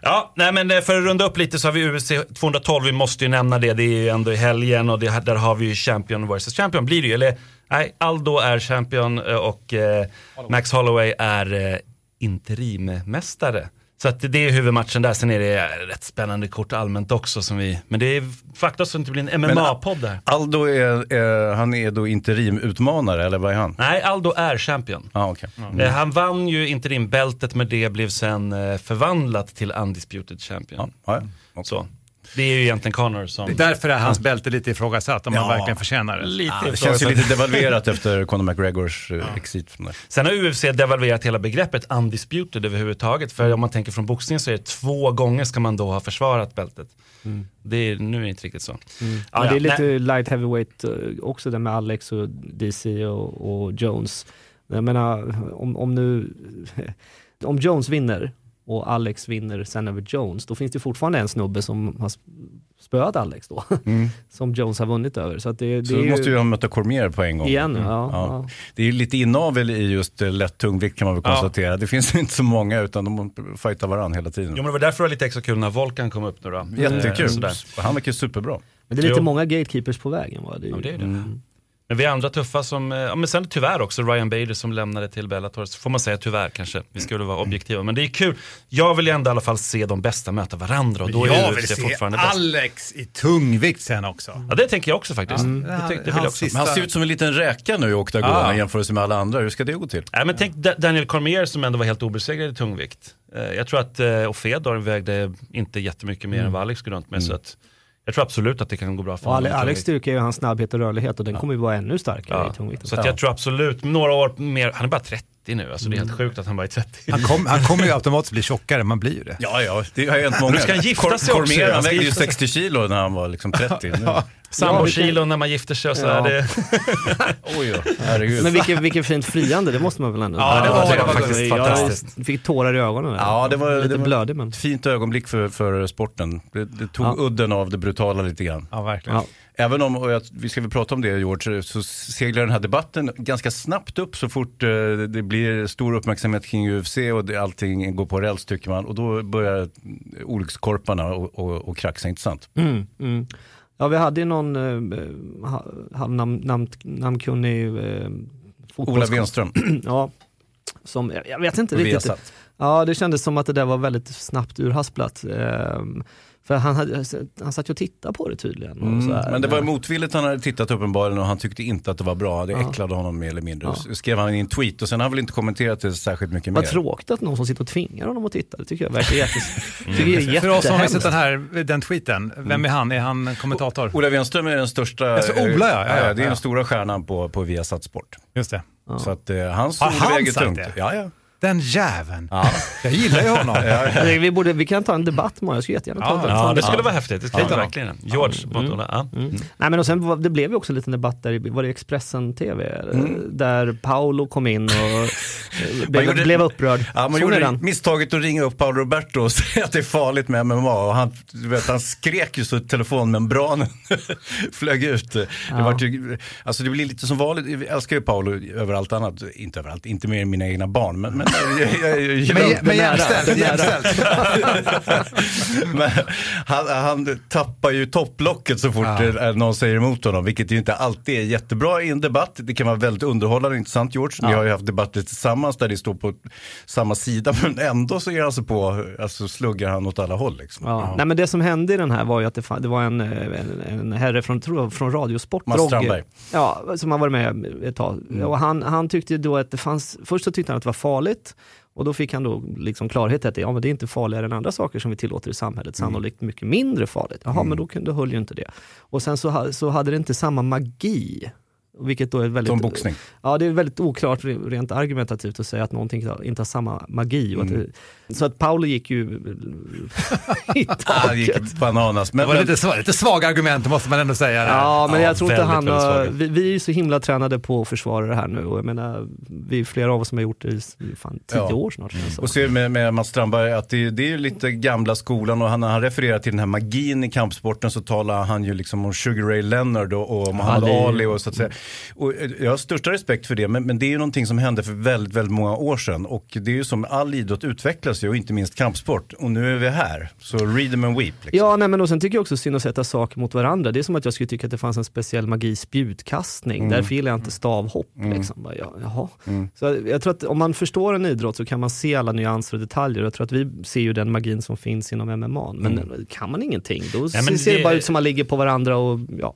Ja. nej men eh, för att runda upp lite så har vi UFC 212, vi måste ju nämna det, det är ju ändå i helgen och det, där har vi ju champion versus champion blir det ju. Eller nej, Aldo är champion eh, och eh, Max Holloway är eh, interimmästare. Så att det är huvudmatchen där, sen är det rätt spännande kort allmänt också som vi, men det är fakta det inte blir en MMA-podd där. Aldo är, är, han är då interimutmanare, eller vad är han? Nej, Aldo är champion. Ja, okej. Eh, Han vann ju interimbältet men det blev sen eh, förvandlat till undisputed champion. Ja, ja. Så. Det är ju egentligen Connor som... Det är därför är hans bälte lite ifrågasatt, om han Ja. verkligen förtjänar det. Lite Det känns ju lite devalverat efter Conor McGregors uh, exit. från det. Sen har UFC devalverat hela begreppet undisputed överhuvudtaget. För om man tänker från boxningen så är det två gånger ska man då ha försvarat bältet. Det är, nu är det inte riktigt så. Ja, det är lite nej. light heavyweight eh, också där med Alex och DC och, och Jones. Jag menar, om, om nu, om Jones vinner och Alex vinner sen över Jones, då finns det fortfarande en snubbe som har spöat Alex då. som Jones har vunnit över. Så, att det, det Mm. Så är då måste ju han möta Cormier på en gång. Igen, ja. Ja. ja. Det är lite inavel i just eh, lätt tungvikt kan man väl Ja. konstatera. Det finns inte så många utan de fightar varandra hela tiden. Jo men det var därför det var lite extra kul när Volkan kom upp nu då. Jättekul. Sådär. Han verkar superbra. Men det är lite Jo. många gatekeepers på vägen. Va? Det är, Ja, det är det. Mm. Men vi är andra tuffa som, eh, ja men sen tyvärr också Ryan Bader som lämnade till Bellator. Så får man säga tyvär kanske, vi skulle vara objektiva. Men det är kul. Jag vill ju ändå i alla fall se de bästa möta varandra och då är jag UFC vill se fortfarande bäst. Alex i tungvikt sen också. Ja det tänker jag också faktiskt. Mm. Det, det vill jag Hans också. han ser ut som en liten räka nu i oktagonen Ja. i jämförelse med alla andra. Hur ska det gå till? Nej, men tänk Da- Daniel Cormier som ändå var helt obesegrad i tungvikt. Eh, Jag tror att, eh, och Fedor vägde inte jättemycket mer än vad Alex går runt med. Så att, jag tror absolut att det kan gå bra för honom. Alex styrka är ju hans snabbhet och rörlighet och den kommer ju vara ännu starkare Ja. i tungvikten. Så jag tror absolut, några år mer, han är bara 30 nu, alltså det är helt sjukt att han bara är 30. Han, kom, han kommer ju automatiskt bli tjockare, man blir ju det. Ja, ja, det har hänt många. Nu ska han gifta sig också. Han vägde ju gifta sig. 60 kilo när han var liksom 30. Nu. Sambokilon när man gifter sig och så Ja. det... Oj herregud. Men vilket, vilket fint friande, det måste man väl ändå Ja, det var- det var faktiskt jag, fantastiskt. Jag fick tårar i ögonen. Där. Ja, det var, Lite det var blödig men. ett fint ögonblick för, för sporten. Det, det tog Ja. udden av det brutala lite grann. Ja, verkligen. Ja. Även om, och jag, vi ska väl prata om det George, så seglar den här debatten ganska snabbt upp så fort eh, det blir stor uppmärksamhet kring UFC och det, allting går på räls tycker man. Och då börjar olyckskorparna och, och, och kraxa, inte sant? Mm, mm. Ja, vi hade ju någon eh, ha- halvnamn, namn, namnkunnig eh, Ola fotbolls- Wenström, Ja, som, jag, jag vet inte riktigt. Viasat. Ja, det kändes som att det där var väldigt snabbt urhasplat. Ehm, för han, hade, han satt ju och tittade på det tydligen. Och så här. Mm, Men det var motvilligt han hade tittat uppenbarligen och han tyckte inte att det var bra. Det Ja. äcklade honom mer eller mindre. Ja. Skrev han i en tweet och sen har han väl inte kommenterat det särskilt mycket Vad mer. tråkigt att någon som sitter och tvingar honom att titta. Det tycker jag verkar jätte, tycker jag är För oss som har sett den här den tweeten, vem är han? Är han en kommentator? Ola Wenström är den största, Alltså, Ola, ja, ja, ja, det är ja. den stora stjärnan på, på Viasat Sport. Just det. Så att eh, hans Har ord han väger sagt tungt. det? Ja, ja. Den jäveln. Jag gillar ju honom. Vi, borde, vi kan ta en debatt med Jag skulle jättegärna ta, Ja, ta Ja, en det debatt. skulle vara häftigt. Det skulle Ja. verkligen. George mot Ola. Ja. Nej men och sen det blev ju också en liten debatt där, var det Expressen TV? eh, Där Paolo kom in och blev, gjorde- blev upprörd. Ja, man Såg gjorde den? misstaget att ringa upp Paolo Roberto och säga att det är farligt med MMA. Och han, vet, han skrek ju så telefonmembranen flög ut. Det, Ja. var ju, alltså det blir lite som vanligt, jag älskar ju Paolo över allt annat. Inte överallt, inte mer än mina egna barn. Men, men jag, jag, Men, jämställt. Men han, han tappar ju topplocket så fort Ja. någon säger emot honom, vilket ju inte alltid är jättebra i en debatt. Det kan vara väldigt underhållande och intressant George. Ni Ja. har ju haft debatter tillsammans där det står på samma sida, men ändå så är han så på, alltså sluggar han åt alla håll liksom. Ja. Nej men det som hände i den här var ju att det, det var en, eh, en, en herre från, från Radiosport, Mats. Strandberg. Ja, som har varit med ett tag. Och han, han tyckte då att det fanns, först så tyckte han att det var farligt och då fick han då liksom klarhet i att ja, men det är inte farligare än andra saker som vi tillåter i samhället, sannolikt mycket mindre farligt. Jaha, men då, kunde- då höll ju inte det. Och sen så, så hade det inte samma magi. Vilket då är väldigt, Som boxning. Ja, det är väldigt oklart rent argumentativt att säga att någonting inte har samma magi. Och att Mm. det, så att Paolo gick ju i Han taket. gick bananas. Men, Det var lite, sva- lite svaga argument måste man ändå säga. Ja, men Ja, jag tror inte han väldigt har, vi, vi är ju så himla tränade på att försvara det här nu och jag menar, vi är flera av oss som har gjort det i fan, tio Ja. år snart. som. Och så med, med Mats Strandberg att det, det är ju lite gamla skolan och han, när han refererar till den här magin i kampsporten så talar han ju liksom om Sugar Ray Leonard och, och Muhammad är- Ali och så att säga. Och eh, jag har största respekt för det men, men det är ju någonting som hände för väldigt, väldigt många år sedan och det är ju som all idrott utvecklas ju och inte minst kampsport och nu är vi här. Så read them and weep. Liksom. Ja, nej, men och sen tycker jag också synd att sätta saker mot varandra. Det är som att jag skulle tycka att det fanns en speciell magi i spjutkastning. Mm. Därför gillar jag inte stavhopp. Liksom. Bara, ja, jaha. Så jag, tror att om man förstår en idrott så kan man se alla nyanser och detaljer. Jag tror att vi ser ju den magin som finns inom MMA. Men Mm. kan man ingenting, då Nej, ser det det- bara ut som man ligger på varandra och ja.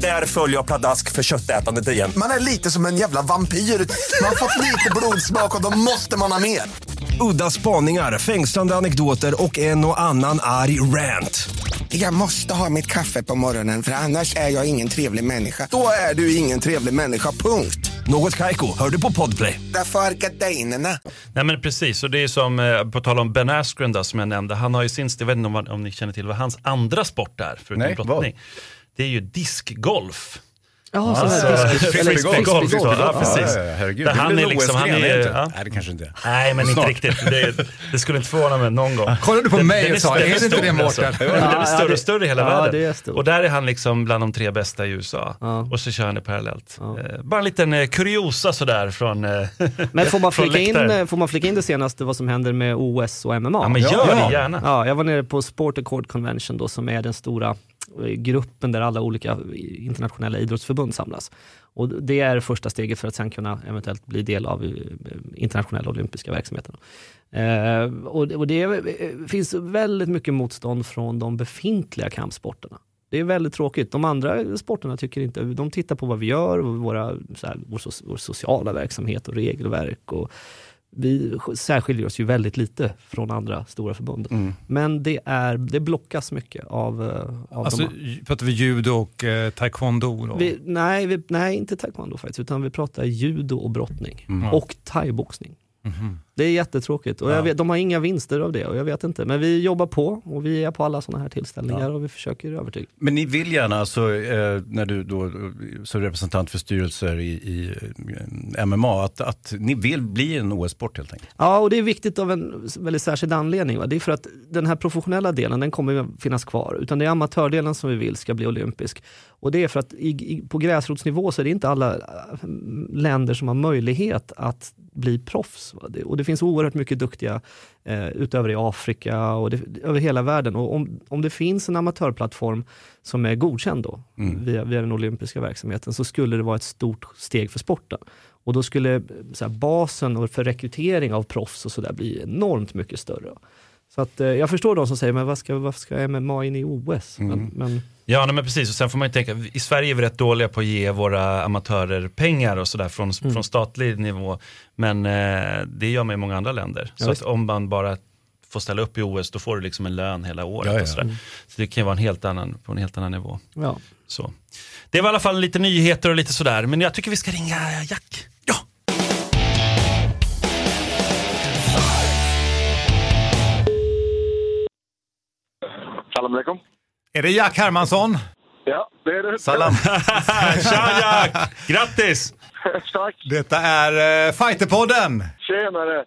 Där följer jag pladask för köttätandet igen. Man är lite som en jävla vampyr. Man har fått lite blodsmak och då måste man ha mer. Udda spaningar, fängslande anekdoter och en och annan arg rant. Jag måste ha mitt kaffe på morgonen för annars är jag ingen trevlig människa. Då är du ingen trevlig människa, punkt. Något Kaiko, hör du på Podplay. Därför är gardinerna. Nej men precis, och det är som, eh, på tal om Ben Askren då, som jag nämnde, han har ju sin, jag vet inte om, om ni känner till vad hans andra sport är, förutom Nej, brottning. Det är ju diskgolf. Ja, så Alltså, eller frisbeegolf, ja, ja. precis. Ja, herregud. Där Det han är liksom, han är, inte? ja. Nej, det kanske inte är. Nej, men inte Snart. riktigt. Det, det skulle inte förvåna mig någon gång. Kollar du på Den- mig och sa, är det inte det, Mårten? alltså. Ja, Den är större och större i hela ja, världen. det är stort. Och där är han liksom bland de tre bästa i USA. Ja. Och så kör han det parallellt. Ja. Eh, bara en liten eh, kuriosa sådär från... Eh, Men får man, från flika in, eh, får man flika in det senaste, vad som händer med OS och MMA? Ja, men gör Ja. det gärna. Ja, jag var nere på Sport Accord Convention då, som är den stora gruppen där alla olika internationella idrottsförbund samlas. Och det är första steget för att sen kunna eventuellt bli del av eh, internationella olympiska verksamheten. Eh, och och det är, eh, finns väldigt mycket motstånd från de befintliga kampsporterna. Det är väldigt tråkigt. De andra sporterna tycker inte, de tittar på vad vi gör, och våra, så här, vår, so- vår sociala verksamhet och regelverk. Och vi särskiljer oss ju väldigt lite från andra stora förbund. Men det, är, det blockas mycket av, eh, av Alltså, de pratar vi judo och eh, taekwondo då? vi, nej, vi, nej, inte taekwondo faktiskt, utan vi pratar judo och brottning. Och thaiboxning. Mhm. Det är jättetråkigt och jag vet, de har inga vinster av det och jag vet inte. Men vi jobbar på och vi är på alla sådana här tillställningar och vi försöker övertyga. Men ni vill gärna, alltså, eh, när du då eh, som representant för styrelser i, i eh, MMA, att, att ni vill bli en OS-sport helt enkelt? Ja, och det är viktigt av en väldigt särskild anledning. Va? Det är för att den här professionella delen, den kommer finnas kvar. Utan det är amatördelen som vi vill ska bli olympisk. Och det är för att i, i, på gräsrotsnivå så är det inte alla äh, länder som har möjlighet att bli proffs. Och det finns oerhört mycket duktiga eh, utövare i Afrika och det, över hela världen. Och om, om det finns en amatörplattform som är godkänd då, via, via den olympiska verksamheten, så skulle det vara ett stort steg för sporten. Och då skulle så här, basen för rekrytering av proffs och sådär bli enormt mycket större. Så att, eh, jag förstår de som säger, men vad ska, varför ska MMA in i OS? Men, men, Ja, nej, men precis. Och sen får man ju tänka, i Sverige är vi rätt dåliga på att ge våra amatörer pengar och sådär från, Mm. från statlig nivå. Men eh, det gör man i många andra länder. Ja, så visst. att om man bara får ställa upp i OS, då får du liksom en lön hela året. Ja, ja. Och sådär. Så det kan ju vara en helt annan, på en helt annan nivå. ja. Så. Det var i alla fall lite nyheter och lite sådär, men jag tycker vi ska ringa Jack. Salam alaikum. Är det Jack Hermansson? Ja, det är det. Salam! Tja Jack! Grattis! Tack. Detta är eh, Fighterpodden. Tjenare.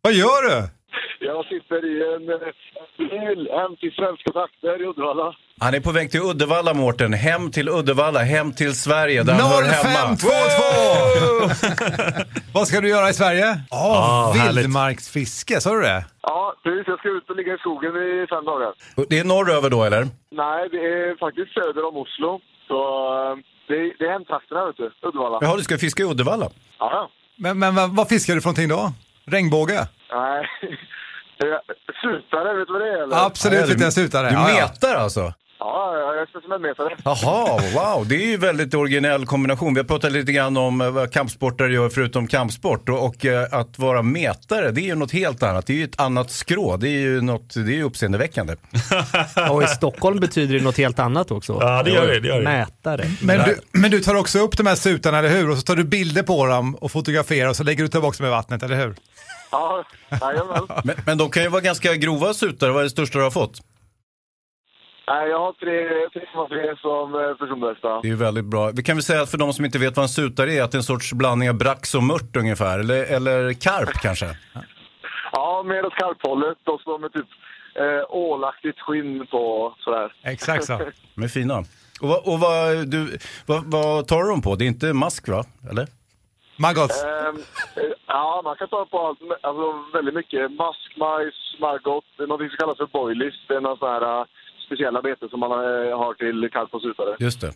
Vad gör du? Jag sitter i en bil hem till Svenska trakter i Uddevalla. Han är på väg till Uddevalla, Mårten. Hem till Uddevalla, hem till Sverige där han hör hemma. 0522! Vad ska du göra i Sverige? Ja, härligt. vildmarksfiske, sa du det? Ja, precis. Jag ska ut och ligga i skogen i fem dagar. Det är norröver då, eller? Nej, det är faktiskt söder om Oslo. Så eh, det är, det är hemtrakterna, vet du. Uddevalla. Jaha, du ska fiska i Uddevalla? Ja, ja. Men, men vad, vad fiskar du för någonting då? Regnbåge? Nej. Sutare, vet du vad det är? Eller? Absolut Ja, inte en sutare. Du Ja, metar alltså? Ja, jag är specimenmetare. Jaha, wow. Det är ju väldigt originell kombination. Vi har pratat lite grann om eh, vad kampsportare gör förutom kampsport. Och, och eh, att vara metare, det är ju något helt annat. Det är ju ett annat skrå. Det är ju, något, det är ju uppseendeväckande. Och i Stockholm betyder det något helt annat också. Ja, det gör det. det, gör det. Mätare. Men du, men du tar också upp de här sutarna, eller hur? Och så tar du bilder på dem och fotograferar och så lägger du tillbaka dem i vattnet, eller hur? Ja, jajamän. Men, men de kan ju vara ganska grova sutare. Vad är det största du har fått? Nej, jag har tre, tre, tre som eh, personbästa. Det är ju väldigt bra. Vi kan väl säga att för de som inte vet vad en sutare är, att det är en sorts blandning av brax och mört ungefär. Eller, eller karp kanske? Ja, mer åt karphållet och så med typ eh, ålaktigt skinn på sådär. Exakt så. De är fina. Och, vad, och vad, du, vad, vad tar du dem på? Det är inte mask va? Eller? Maggots. Ehm, eh, ja, man kan ta på allt, alltså väldigt mycket. Mask, majs, är något som kallas för boilies. Det är några sådana här eh, speciella bete som man eh, har till karp och sutare. Just det.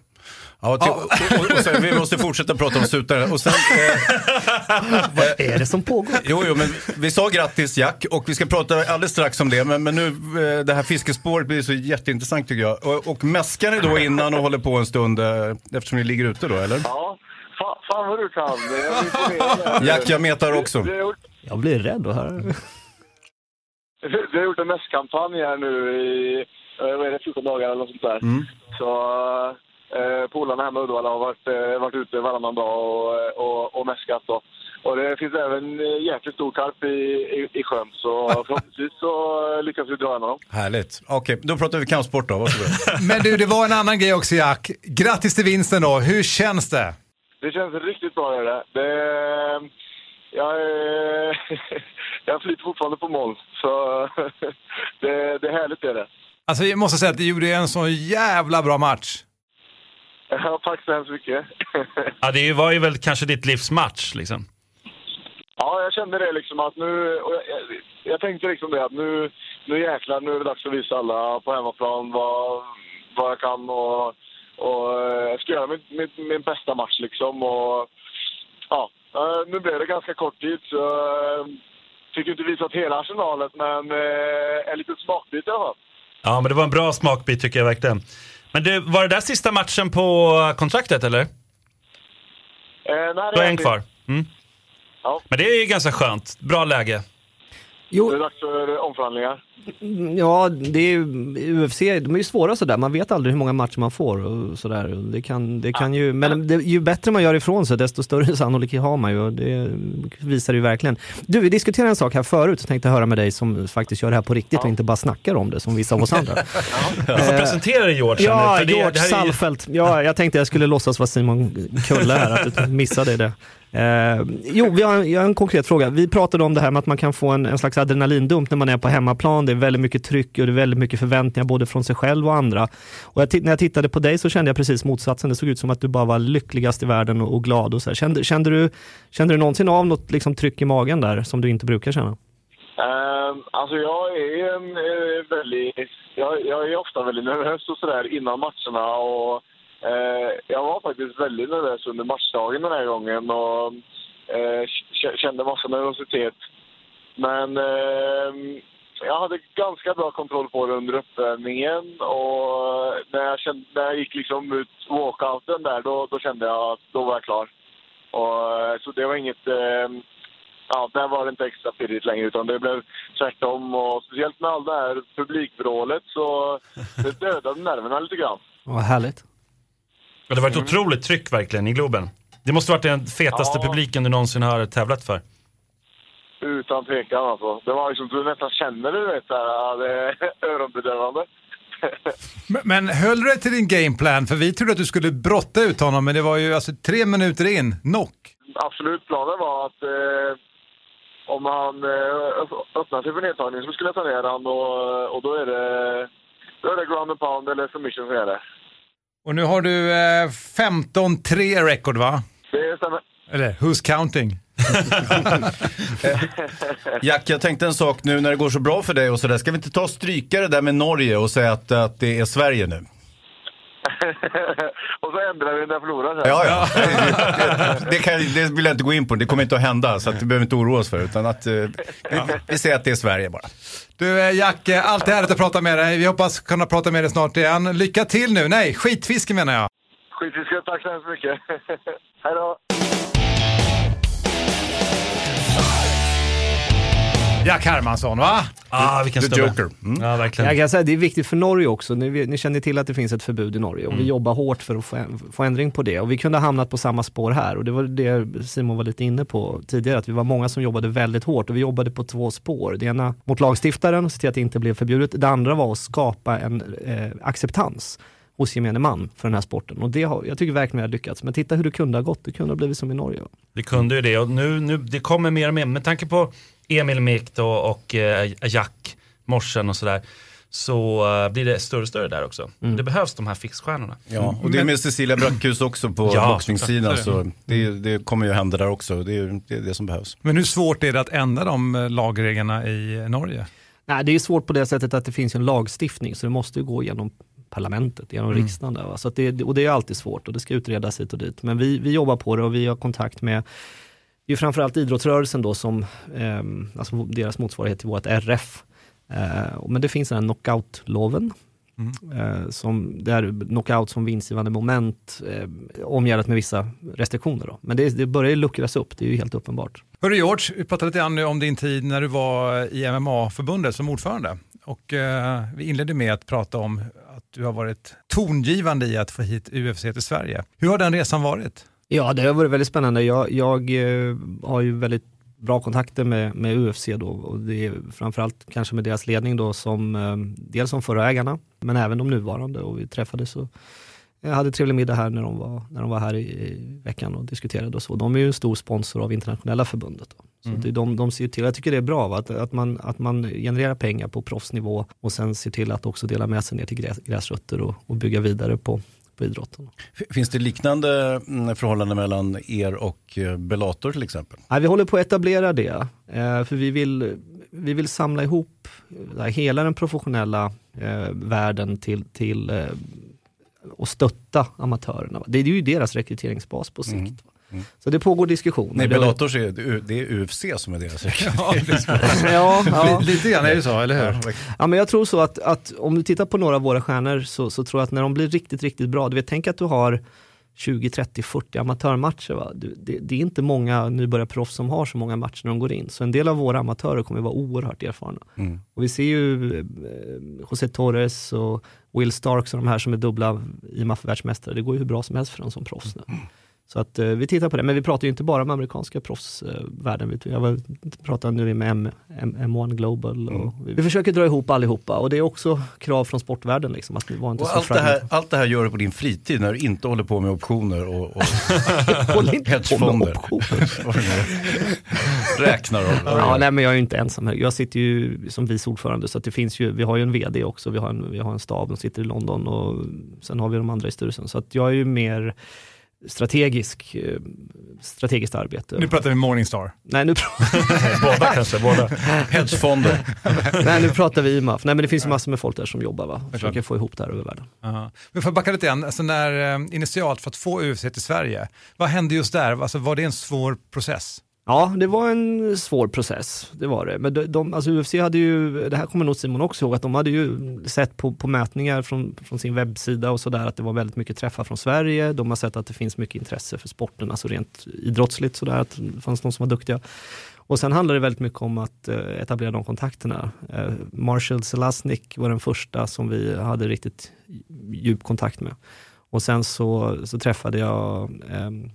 Ja, till, och, och, och sen, vi måste fortsätta prata om sutare. Och sen, eh, Vad är det som pågår? jo, jo, men vi sa grattis Jack och vi ska prata alldeles strax om det. Men, men nu, eh, det här fiskespåret blir så jätteintressant tycker jag. Och, och mäskar ni då innan och håller på en stund eh, eftersom ni ligger ute då, eller? Ja, fa, fan vad du kan. Jag. Jack, jag metar också. Har gjort, Jag blir rädd att höra. vi har gjort en mässkampanj här nu i eh, vad är det, 14 dagar eller något sånt där. Mm. Så eh, polarna hemma i Uddevalla har varit, eh, varit ute varannan dag och, och, och mäskat. Då. Och det finns även eh, jäkligt stor karp i, i, i sjön, så förhoppningsvis så eh, lyckas vi dra en av dem. Härligt. Okej, då pratar vi kampsport då. Varsågod. Men du, det var en annan grej också Jack. Grattis till vinsten då. Hur känns det? Det känns riktigt bra det. det jag, är- jag flyter fortfarande på moln, så det, det är härligt det är det. Alltså jag måste säga att du gjorde en så jävla bra match. Ja, tack så hemskt mycket. Ja, det var ju väl kanske ditt livs match liksom. Ja, jag kände det liksom att nu... Och jag, jag, jag tänkte liksom det att nu, nu jäklar, nu är det dags att visa alla på hemmaplan vad, vad jag kan och, och eh, jag ska göra min, min, min bästa match liksom. Och, ja, eh, nu blev det ganska kort tid så jag fick inte visat hela arsenalet men eh, en liten smakbit i alla fall. Ja, men det var en bra smakbit tycker jag verkligen. Men du, var det där sista matchen på kontraktet eller? Eh, nej, det Du har är en kvar. Mm. Ja. Men det är ju ganska skönt. Bra läge. Jo. Det är dags för omförhandlingar. Ja, det är, UFC, de är ju svåra sådär, man vet aldrig hur många matcher man får och sådär. Det kan, det kan ju, men det, ju bättre man gör ifrån sig desto större sannolikhet har man ju det visar det ju verkligen. Du, vi diskuterade en sak här förut och tänkte höra med dig som faktiskt gör det här på riktigt och inte bara snackar om det som vissa av oss andra. Du får presentera dig George. här Ja, nu, för det- George det här är ju- Salfelt. Ja, jag tänkte jag skulle låtsas vara Simon Kulle här, att du missade det. Eh, jo, vi har, jag har en konkret fråga. Vi pratade om det här med att man kan få en, en slags adrenalindump när man är på hemmaplan. Det är väldigt mycket tryck och det är väldigt mycket förväntningar både från sig själv och andra. Och jag, när jag tittade på dig så kände jag precis motsatsen. Det såg ut som att du bara var lyckligast i världen och, och glad. Och så här. Kände, kände, du, kände du någonsin av något liksom, tryck i magen där som du inte brukar känna? Um, alltså jag är en eh, väldigt... Jag, jag är ofta väldigt nervös och sådär innan matcherna och eh, jag var faktiskt väldigt nervös under matchdagen den här gången och eh, kände massa nervositet. Men ehm, jag hade ganska bra kontroll på det under uppvärmningen och när jag, kände, när jag gick liksom ut walkouten där då, då kände jag att då var jag klar. Och, eh, så det var inget... ehm, ja, där var det inte extra pirrigt längre utan det blev tvärtom och speciellt med all det här publikvrålet så det dödade nerverna lite grann. Vad härligt. Ja, Det var ett otroligt tryck verkligen i Globen. Det måste varit den fetaste Ja. publiken du någonsin har tävlat för. Utan tvekan alltså. Det var liksom, du nästan känner det, du vet, där, det öronbedövande. Men, men höll du dig till din gameplan? För vi trodde att du skulle brotta ut honom, men det var ju alltså tre minuter in, knock. Absolut, planen var att eh, om han eh, öpp- öppnar sig för nedtagning så skulle jag ta ner han och, och då är det då är det ground and pound eller submission som gäller. Och nu har du eh, 15-3 record va? Det stämmer. Eller who's counting? Jack, jag tänkte en sak nu när det går så bra för dig och sådär. Ska vi inte ta och stryka det där med Norge och säga att, att det är Sverige nu? och så ändrar vi när förlorar sen. Ja, ja. Det, kan, det vill jag inte gå in på. Det kommer inte att hända, så att vi behöver inte oroa oss för utan att eh, vi, vi säger att det är Sverige bara. Du eh, Jack, eh, alltid härligt att prata med dig. Vi hoppas kunna prata med dig snart igen. Lycka till nu. Nej, skitfiske menar jag. Skitfiske, tack så hemskt mycket. Hej då! Jack Hermansson va? Ah, vilken The snubbe. Joker. Mm. Ja, verkligen. Jag kan säga, det är viktigt för Norge också. Ni, ni känner till att det finns ett förbud i Norge och Mm. vi jobbar hårt för att få, få ändring på det. Och vi kunde ha hamnat på samma spår här och det var det Simon var lite inne på tidigare, att vi var många som jobbade väldigt hårt och vi jobbade på två spår. Det ena mot lagstiftaren, se till att det inte blev förbjudet. Det andra var att skapa en eh, acceptans hos gemene man för den här sporten. Och det har, jag tycker verkligen vi har lyckats. Men titta hur det kunde ha gått, det kunde ha blivit som i Norge. Det kunde ju det och nu, nu det kommer mer och mer. Med tanke på Emil Mikt och, och eh, Jack Morsen och sådär så eh, blir det större och större där också. Det behövs de här fixstjärnorna. Ja, och det är med Cecilia Brackhus också på Ja, boxningssidan. så det, det kommer ju hända där också. Det är det, är det som behövs. Men hur svårt är det att ändra de eh, lagreglerna i Norge? Nej, det är svårt på det sättet att det finns en lagstiftning så det måste ju gå genom parlamentet, genom riksdagen. Där, va? Så att det, och det är alltid svårt och det ska utredas hit och dit. Men vi, vi jobbar på det och vi har kontakt med det är framförallt idrottsrörelsen då som, eh, alltså deras motsvarighet till vårt RF. Eh, men det finns den här knockout-loven. Eh, som, det är knockout som vinstgivande moment eh, omgärdat med vissa restriktioner. Då. Men det, det börjar ju luckras upp, det är ju helt uppenbart. Hörru George, vi pratade lite grann om din tid när du var i MMA-förbundet som ordförande. Och eh, vi inledde med att prata om att du har varit tongivande i att få hit UFC till Sverige. Hur har den resan varit? Ja, det har varit väldigt spännande. Jag, jag eh, har ju väldigt bra kontakter med, med UFC då och det är framförallt kanske med deras ledning då som eh, dels som förra ägarna men även de nuvarande och vi träffades och jag hade trevlig middag här när de var, när de var här i, i veckan och diskuterade och så. De är ju en stor sponsor av internationella förbundet. Då. Så Mm. det, de, de ser till, jag tycker det är bra va? Att, att, man, att man genererar pengar på proffsnivå och sen ser till att också dela med sig ner till gräs, gräsrötter och, och bygga vidare på, på idrotten. Finns det liknande mm, förhållanden mellan er och eh, Bellator till exempel? Nej, vi håller på att etablera det, eh, för vi vill, vi vill samla ihop eh, hela den professionella världen till, till och stötta amatörerna. Det är ju deras rekryteringsbas på sikt. Så det pågår diskussioner. Nej, Det har- Bellator är, det är UFC som är deras ja, ja. Lite grann är det så, eller hur? Ja, men jag tror så att, att om du tittar på några av våra stjärnor så, så tror jag att när de blir riktigt, riktigt bra, du vet, tänk att du har 20, 30, 40 amatörmatcher. Va? Det, det är inte många nybörjarproffs som har så många matcher när de går in. Så en del av våra amatörer kommer vara oerhört erfarna. Mm. Och vi ser ju eh, José Torres och Will Starks och de här som är dubbla IMAF-världsmästare. Det går ju hur bra som helst för dem som proffs nu. Så att eh, vi tittar på det, men vi pratar ju inte bara om amerikanska proffsvärlden. Vi- Jag var, pratar nu med M, M, M1 Global och vi, vi försöker dra ihop allihopa och det är också krav från sportvärlden liksom att vi var inte Och allt, det här, allt det här gör du på din fritid när du inte håller på med optioner och, och med hedgefonder. Räknar av. Ja, nej, men jag är ju inte ensam här. Jag sitter ju som vice ordförande så att det finns ju, vi har ju en VD också, vi har en, vi har en stab som sitter i London och sen har vi de andra i styrelsen. Så att jag är ju mer strategisk, eh, strategiskt arbete. Nu pratar vi Morningstar. Nej, nu, pr- båda kanske, båda. Hedgefonder. nej, nu pratar vi IMAF. Nej, men det finns ju massor med folk där som jobbar, va? försöker få ihop det här över världen. Ja. Men får jag backa lite grann, alltså när, eh, initialt för att få UFC till Sverige, vad hände just där? Alltså, var det en svår process? Ja, det var en svår process, det var det. Men de, de, alltså UFC hade ju, det här kommer nog Simon också ihåg, att de hade ju sett på, på mätningar från, från sin webbsida och sådär att det var väldigt mycket träffar från Sverige. De har sett att det finns mycket intresse för sporten, alltså rent idrottsligt sådär, att det fanns de som var duktiga. Och sen handlar det väldigt mycket om att eh, etablera de kontakterna. Eh, Marshall Selasnik var den första som vi hade riktigt djup kontakt med. Och sen så, så träffade jag ehm,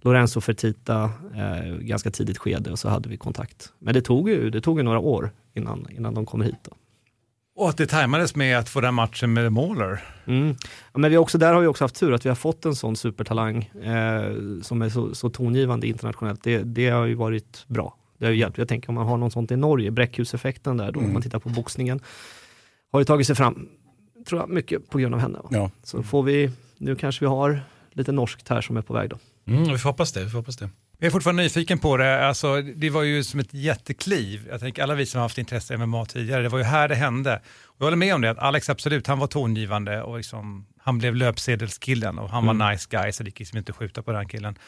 Lorenzo Fertita eh, ganska tidigt skede och så hade vi kontakt. Men det tog ju, det tog ju några år innan, innan de kom hit. Då. Och att det tajmades med att få den matchen med Mauler. Mm. Ja, men vi också, där har vi också haft tur att vi har fått en sån supertalang eh, som är så, så tongivande internationellt. Det, det har ju varit bra. Det har ju hjälpt. Jag tänker om man har något sånt i Norge, bräckhuseffekten där då, om man tittar på boxningen. Har ju tagit sig fram, tror jag, mycket på grund av henne. Ja. Så får vi, nu kanske vi har lite norskt här som är på väg då. Mm, vi får hoppas det. Vi får hoppas det. Jag är fortfarande nyfiken på det. Alltså, det var ju som ett jättekliv. Jag tänker alla vi som har haft intresse i MMA tidigare, det var ju här det hände. Och jag håller med om det, att Alex absolut, han var tongivande och liksom, han blev löpsedelskillen och han var nice guy så det gick liksom inte att skjuta på den killen.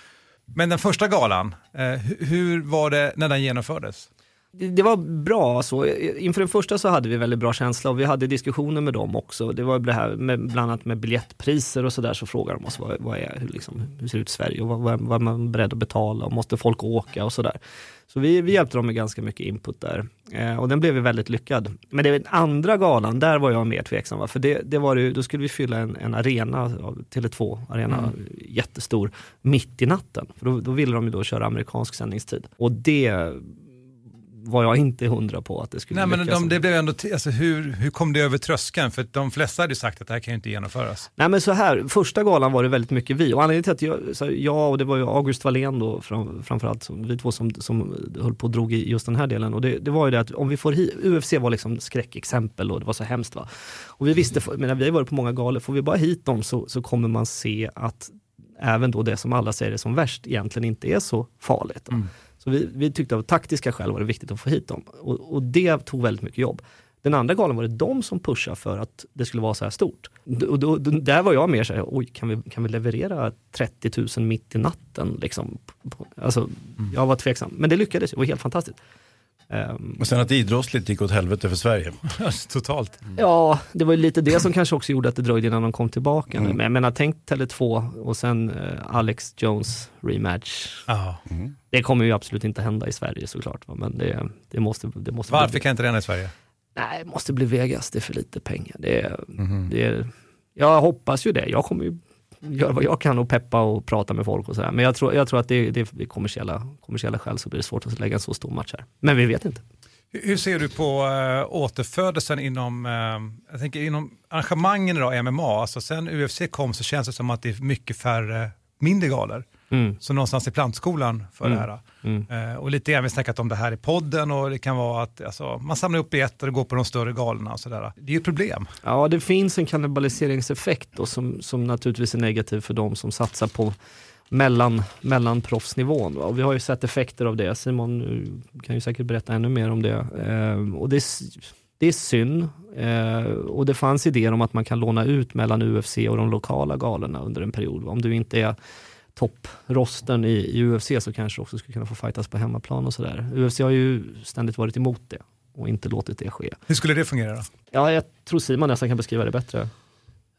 Men den första galan, eh, hu- hur var det när den genomfördes? Det, det var bra. Alltså. Inför den första så hade vi väldigt bra känsla och vi hade diskussioner med dem också. Det var det här med, bland annat med biljettpriser och sådär så frågade de oss vad, vad är, hur, liksom, hur ser det ut i Sverige och vad, vad, är man beredd att betala och måste folk åka och sådär. Så vi, vi hjälpte dem med ganska mycket input där eh, och den blev ju väldigt lyckad. Men det var den andra galan, där var jag mer tveksam. Va? För det, det var ju, då skulle vi fylla en, en arena, av Tele2 arena, jättestor, mitt i natten. För då, då ville de ju då köra amerikansk sändningstid. Och det var jag inte hundra på att det skulle Nej, men de, det blev ändå, alltså, hur, hur kom det över tröskeln? För de flesta hade ju sagt att det här kan ju inte genomföras. Nej men så här, första galan var det väldigt mycket vi och anledningen till att jag, så här, jag och det var ju August Wallén då fram, framförallt, som, vi två som, som höll på och drog i just den här delen och det, det var ju det att om vi får hit, UFC var liksom skräckexempel och det var så hemskt va. Och vi visste, för- men vi har varit på många galor, får vi bara hit dem så, så kommer man se att även då det som alla säger är som värst egentligen inte är så farligt. Så vi, vi tyckte av taktiska skäl var det viktigt att få hit dem och, och det tog väldigt mycket jobb. Den andra galan var det de som pushade för att det skulle vara så här stort. Och då, då, där var jag mer så här, oj, kan vi, kan vi leverera 30 000 mitt i natten? Liksom? Alltså, Jag var tveksam, men det lyckades, det var helt fantastiskt. Ehm, Och sen att idrottsligt gick åt helvete för Sverige. Totalt. Ja, det var ju lite det som kanske också gjorde att det dröjde innan de kom tillbaka. Men jag menar, tänk Tele2 och sen eh, Alex Jones rematch. Ja. Det kommer ju absolut inte hända i Sverige såklart, va? men det, det måste, det måste Varför bli, kan inte den i Sverige? Nej, det måste bli Vegas, det är för lite pengar. Det, är- det, jag hoppas ju det. Jag kommer ju gör vad jag kan och peppa och prata med folk och sådär. Men jag tror, jag tror att det, det är kommersiella, kommersiella skäl så blir det svårt att lägga en så stor match här. Men vi vet inte. Hur ser du på äh, återfödelsen inom, äh, jag tänker inom arrangemangen idag, MMA, alltså sen UFC kom så känns det som att det är mycket färre mindre galor. Mm. Så någonstans i plantskolan för Mm. det här. Mm. Eh, och lite grann vi snackat om det här i podden och det kan vara att alltså, man samlar upp ett och går på de större galorna och sådär. Det är ju ett problem. Ja, det finns en kannibaliseringseffekt då, som, som naturligtvis är negativ för de som satsar på mellan, mellan proffsnivån. va. Och vi har ju sett effekter av det. Simon eh, kan ju säkert berätta ännu mer om det. Eh, och det, det är synd. Eh, och det fanns idéer om att man kan låna ut mellan UFC och de lokala galorna under en period. va. Om du inte är topprosten i, i UFC så kanske också skulle kunna få fightas på hemmaplan och sådär. UFC har ju ständigt varit emot det och inte låtit det ske. Hur skulle det fungera då? Ja, jag tror Simon nästan kan beskriva det bättre.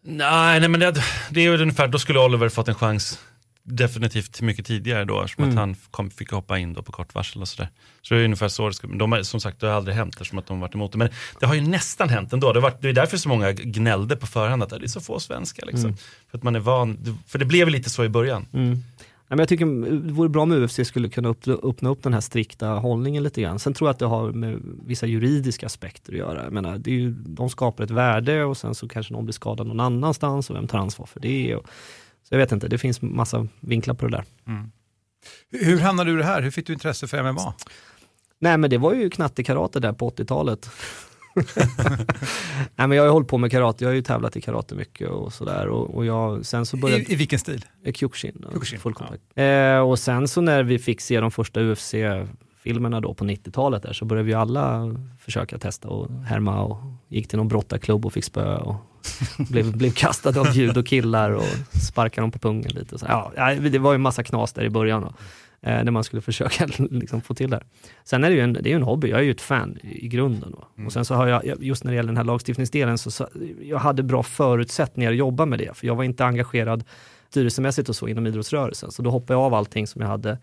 Nej, nej men det, det är ju ungefär, då skulle Oliver fått en chans definitivt mycket tidigare då, eftersom Mm. att han kom, fick hoppa in då på kort varsel och sådär. Så det är ungefär så det skulle, de har, som sagt det har aldrig hänt eftersom att de har varit emot det. Men det har ju nästan hänt ändå. Det, har varit, det är därför så många gnällde på förhand att det är så få svenskar. Liksom. Mm. För att man är van, för det blev lite så i början. Mm. Nej, men jag tycker det vore bra om UFC skulle kunna upp, öppna upp den här strikta hållningen lite grann. Sen tror jag att det har med vissa juridiska aspekter att göra. Jag menar, det är ju, de skapar ett värde och sen så kanske någon blir skadad någon annanstans och vem tar ansvar för det? Och, så jag vet inte, det finns massa vinklar på det där. Hur- Hur hamnade du i det här? Hur fick du intresse för MMA? Nej men det var ju knattekarate där på 80-talet. Nej men jag har ju hållit på med karate, jag har ju tävlat i karate mycket och sådär. Och, och jag, sen så började... I, I vilken stil? Eh, Kyokushin, Kyokushin, full kontakt. Eh, och sen så när vi fick se de första UFC-filmerna då på 90-talet där så började vi alla försöka testa och härma och gick till någon brottarklubb och fick spö och blev, blev kastade av judokillar och sparkade dem på pungen lite. Så. Ja, det var ju en massa knas där i början. Då. Eh, när man skulle försöka liksom, få till det. Sen är det ju en, det är en hobby, jag är ju ett fan i, grunden. Då. Och sen så har jag, just när det gäller den här lagstiftningsdelen, så, så jag hade bra förutsättningar att jobba med det. För jag var inte engagerad styrelsemässigt och så inom idrottsrörelsen. Så då hoppade jag av allting som jag hade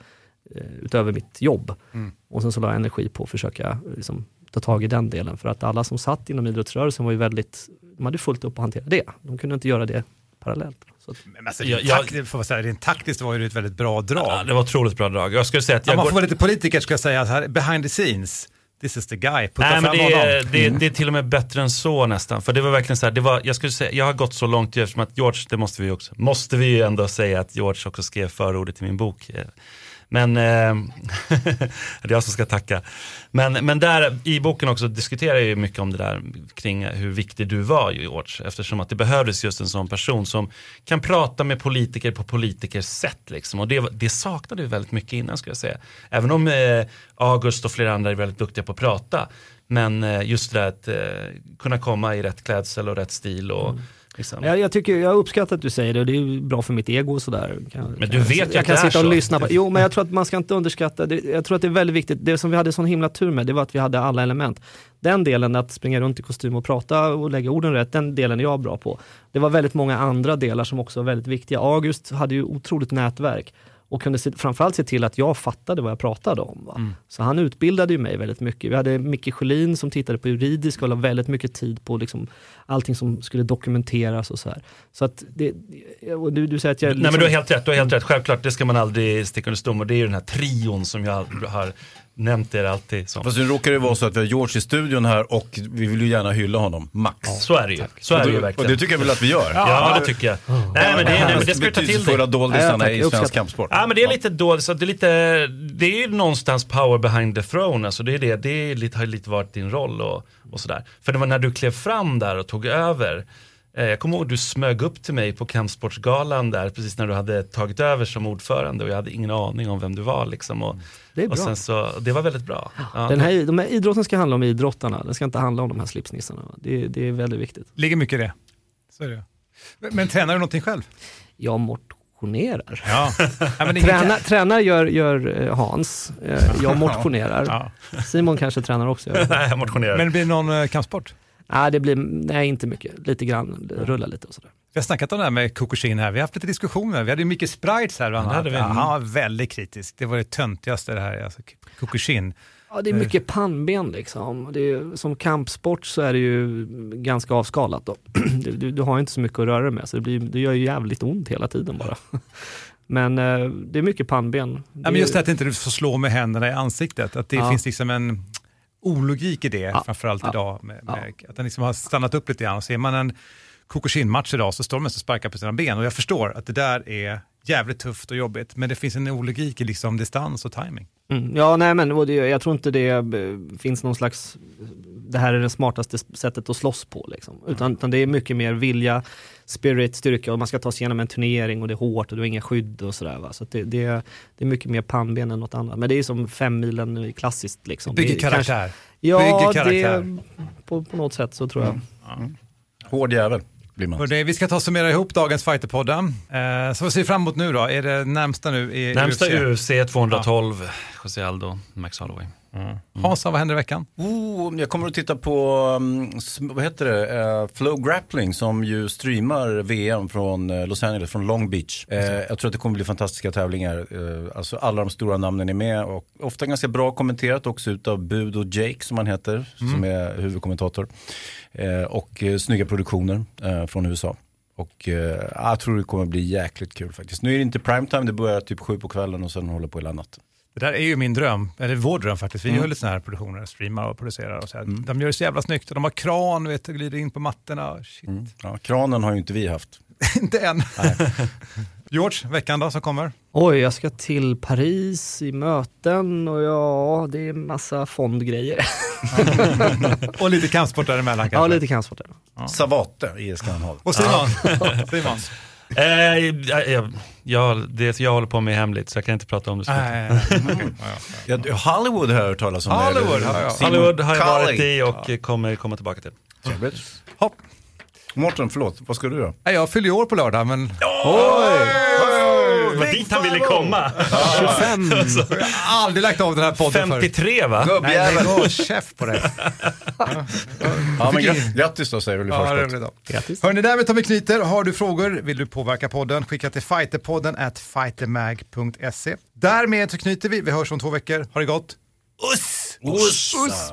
utöver mitt jobb. Mm. Och sen så la jag energi på att försöka liksom, ta tag i den delen. För att alla som satt inom idrottsrörelsen var ju väldigt, de hade fullt upp att hantera det. De kunde inte göra det parallellt. Så Men alltså, Jag- rent jag- taktiskt, får man säga, rent taktiskt var ju det ett väldigt bra drag. Ja, det var otroligt bra drag. Jag skulle säga att Ja, jag man går... får vara lite politiker ska jag säga, så här, behind the scenes, this is the guy, putta Nej, men fram det, honom. är, det, är, det är till och med bättre än så nästan. För det var verkligen så här, det var, jag skulle säga, jag har gått så långt eftersom att George, det måste vi också, måste vi ju ändå säga att George också skrev förordet till min bok. Men, eh, det är jag som ska tacka. Men, men där i boken också diskuterar jag ju mycket om det där kring hur viktig du var George. Eftersom att det behövdes just en sån person som kan prata med politiker på politikers sätt. Liksom. Och det, det saknade vi väldigt mycket innan skulle jag säga. Även om eh, August och flera andra är väldigt duktiga på att prata. Men eh, just det där att eh, kunna komma i rätt klädsel och rätt stil. Och, mm liksom. jag, jag, tycker, jag uppskattar att du säger det och det är bra för mitt ego och sådär. Kan, Men kan, du vet ju jag att kan det är sitta och så. lyssna på, Jo men jag tror att man ska inte underskatta, det, jag tror att det är väldigt viktigt, det som vi hade sån himla tur med det var att vi hade alla element. Den delen att springa runt i kostym och prata och lägga orden rätt, den delen är jag bra på. Det var väldigt många andra delar som också var väldigt viktiga. August hade ju otroligt nätverk och kunde se, framförallt se till att jag fattade vad jag pratade om. Mm. Så han utbildade ju mig väldigt mycket. Vi hade Micke Sjölin som tittade på juridiska och la väldigt mycket tid på liksom allting som skulle dokumenteras och så här. Så att det, du, du säger att jag... Nej men liksom- du har helt rätt, du har helt rätt. Självklart, det ska man aldrig sticka under stol med. Det är ju den här trion som jag har nämnt er alltid som. Fast nu råkar det vara så att vi har George i studion här och vi vill ju gärna hylla honom, max. Så är det ju. Så är det ju verkligen. och det tycker jag väl att vi gör. Ja, det tycker jag. Nej, men det, nej, men det ska vi ta till dig. doldisarna i svensk kampsport. Ja men det är lite dåligt, så det är lite, det är ju någonstans power behind the throne, alltså det är det, det är lite, har lite varit din roll och, och sådär. För det var när du klev fram där och tog över, jag kommer ihåg du smög upp till mig på Kampsportsgalan där, precis när du hade tagit över som ordförande och jag hade ingen aning om vem du var liksom. Och, Det är och bra. sen så, det var väldigt bra. Ja. Den här, de här idrotten ska handla om idrottarna, den ska inte handla om de här slipsnissarna. Det, det är väldigt viktigt. ligger mycket i det. Så är det. Men, men tränar du någonting själv? Jag motionerar. Ja. ja det Tränar, tränar gör, gör eh, Hans, Eh, jag motionerar. Ja. Simon kanske tränar också. Nej, jag motionerar. Men det blir någon uh, kampsport? Nej, det blir nej, inte mycket. Lite grann, rulla lite och sådär. Vi har snackat om det här med Kokushin här, vi har haft lite diskussioner. Vi hade ju Micke Sprites här Ja, hade vi. Han var väldigt kritisk. Det var det töntigaste det här, alltså Kokushin. Ja, det är mycket pannben liksom. Det är, som kampsport så är det ju ganska avskalat då. Du, du, du har inte så mycket att röra dig med, så det, blir, det gör ju jävligt ont hela tiden bara. Men eh, det är mycket pannben. Ja, men just det att inte du får slå med händerna i ansiktet, att det Ja. finns liksom en ologik i det, Ja. framförallt Ja. idag. Med, med, Att den liksom har stannat upp lite grann. Och ser man en Kokushin-match idag så står de mest och sparkar på sina ben och jag förstår att det där är jävligt tufft och jobbigt, men det finns en ologik i liksom distans och timing. Mm, ja, nej men det, jag tror inte det eh, finns någon slags, det här är det smartaste sättet att slåss på liksom. Utan, utan det är mycket mer vilja, spirit, styrka och man ska ta sig igenom en turnering och det är hårt och du har inga skydd och sådär. Va? Så det, det, det är mycket mer pannben än något annat. Men det är som fem milen klassiskt liksom. Bygger är karaktär. ja, Bygger karaktär. det, på, på något sätt så tror jag. Hård jävel blir man. Hörrni, vi ska ta och summera ihop dagens Fighterpodden. Eh, så vad ser vi fram emot nu då? Är det närmsta nu i Närmsta UFC? UFC 212, José Aldo, Max Holloway. Hansa, vad händer i veckan? Oh, jag kommer att titta på, s- vad heter det, Eh, Flow Grappling som ju streamar VM från eh, Los Angeles, från Long Beach. Eh, jag tror att det kommer bli fantastiska tävlingar. Alltså alla de stora namnen är med och ofta ganska bra kommenterat också utav Bud och Jake som han heter, som är huvudkommentator. Och eh, snygga produktioner från USA. Och eh, jag tror det kommer bli jäkligt kul faktiskt. Nu är det inte primetime, det börjar typ sju på kvällen och sen håller på hela natten. Det där är ju min dröm, eller vår dröm faktiskt. Vi Mm. gör lite sådana här produktioner, streamar och producerar och så här. De gör det så jävla snyggt och de har kran, vet, och glider in på mattorna. Shit. Ja, kranen har ju inte vi haft. inte än. George, veckan då som kommer? Oj, jag ska till Paris i möten och ja, det är massa fondgrejer. och lite kampsport däremellan kanske? ja, lite kampsport. där. Savate i Skanhal. Och Simon? Simon? Eh, jag, jag, det jag håller på med är hemligt så jag kan inte prata om det. så mycket. Ja, Hollywood har jag hört talas om. Hollywood har jag. Hollywood har jag varit i och kommer komma tillbaka till. Trevligt. Hopp. Mårten, förlåt, vad ska du göra? Jag fyller år på lördag, men Det var dit han ville komma. 25. jag har aldrig lagt av den här podden förut. 53 va? Nej, Gubbjävel. lägg av käft på dig. Ja, men gra- grattis då säger vi Ja, först. då. Grattis. Hörni, därmed tar vi knyter. Har du frågor, vill du påverka podden, skicka till fighterpodden at fightermag.se. Därmed så knyter vi. Vi hörs om två veckor. Ha det gott. Uss! Uss! Uss.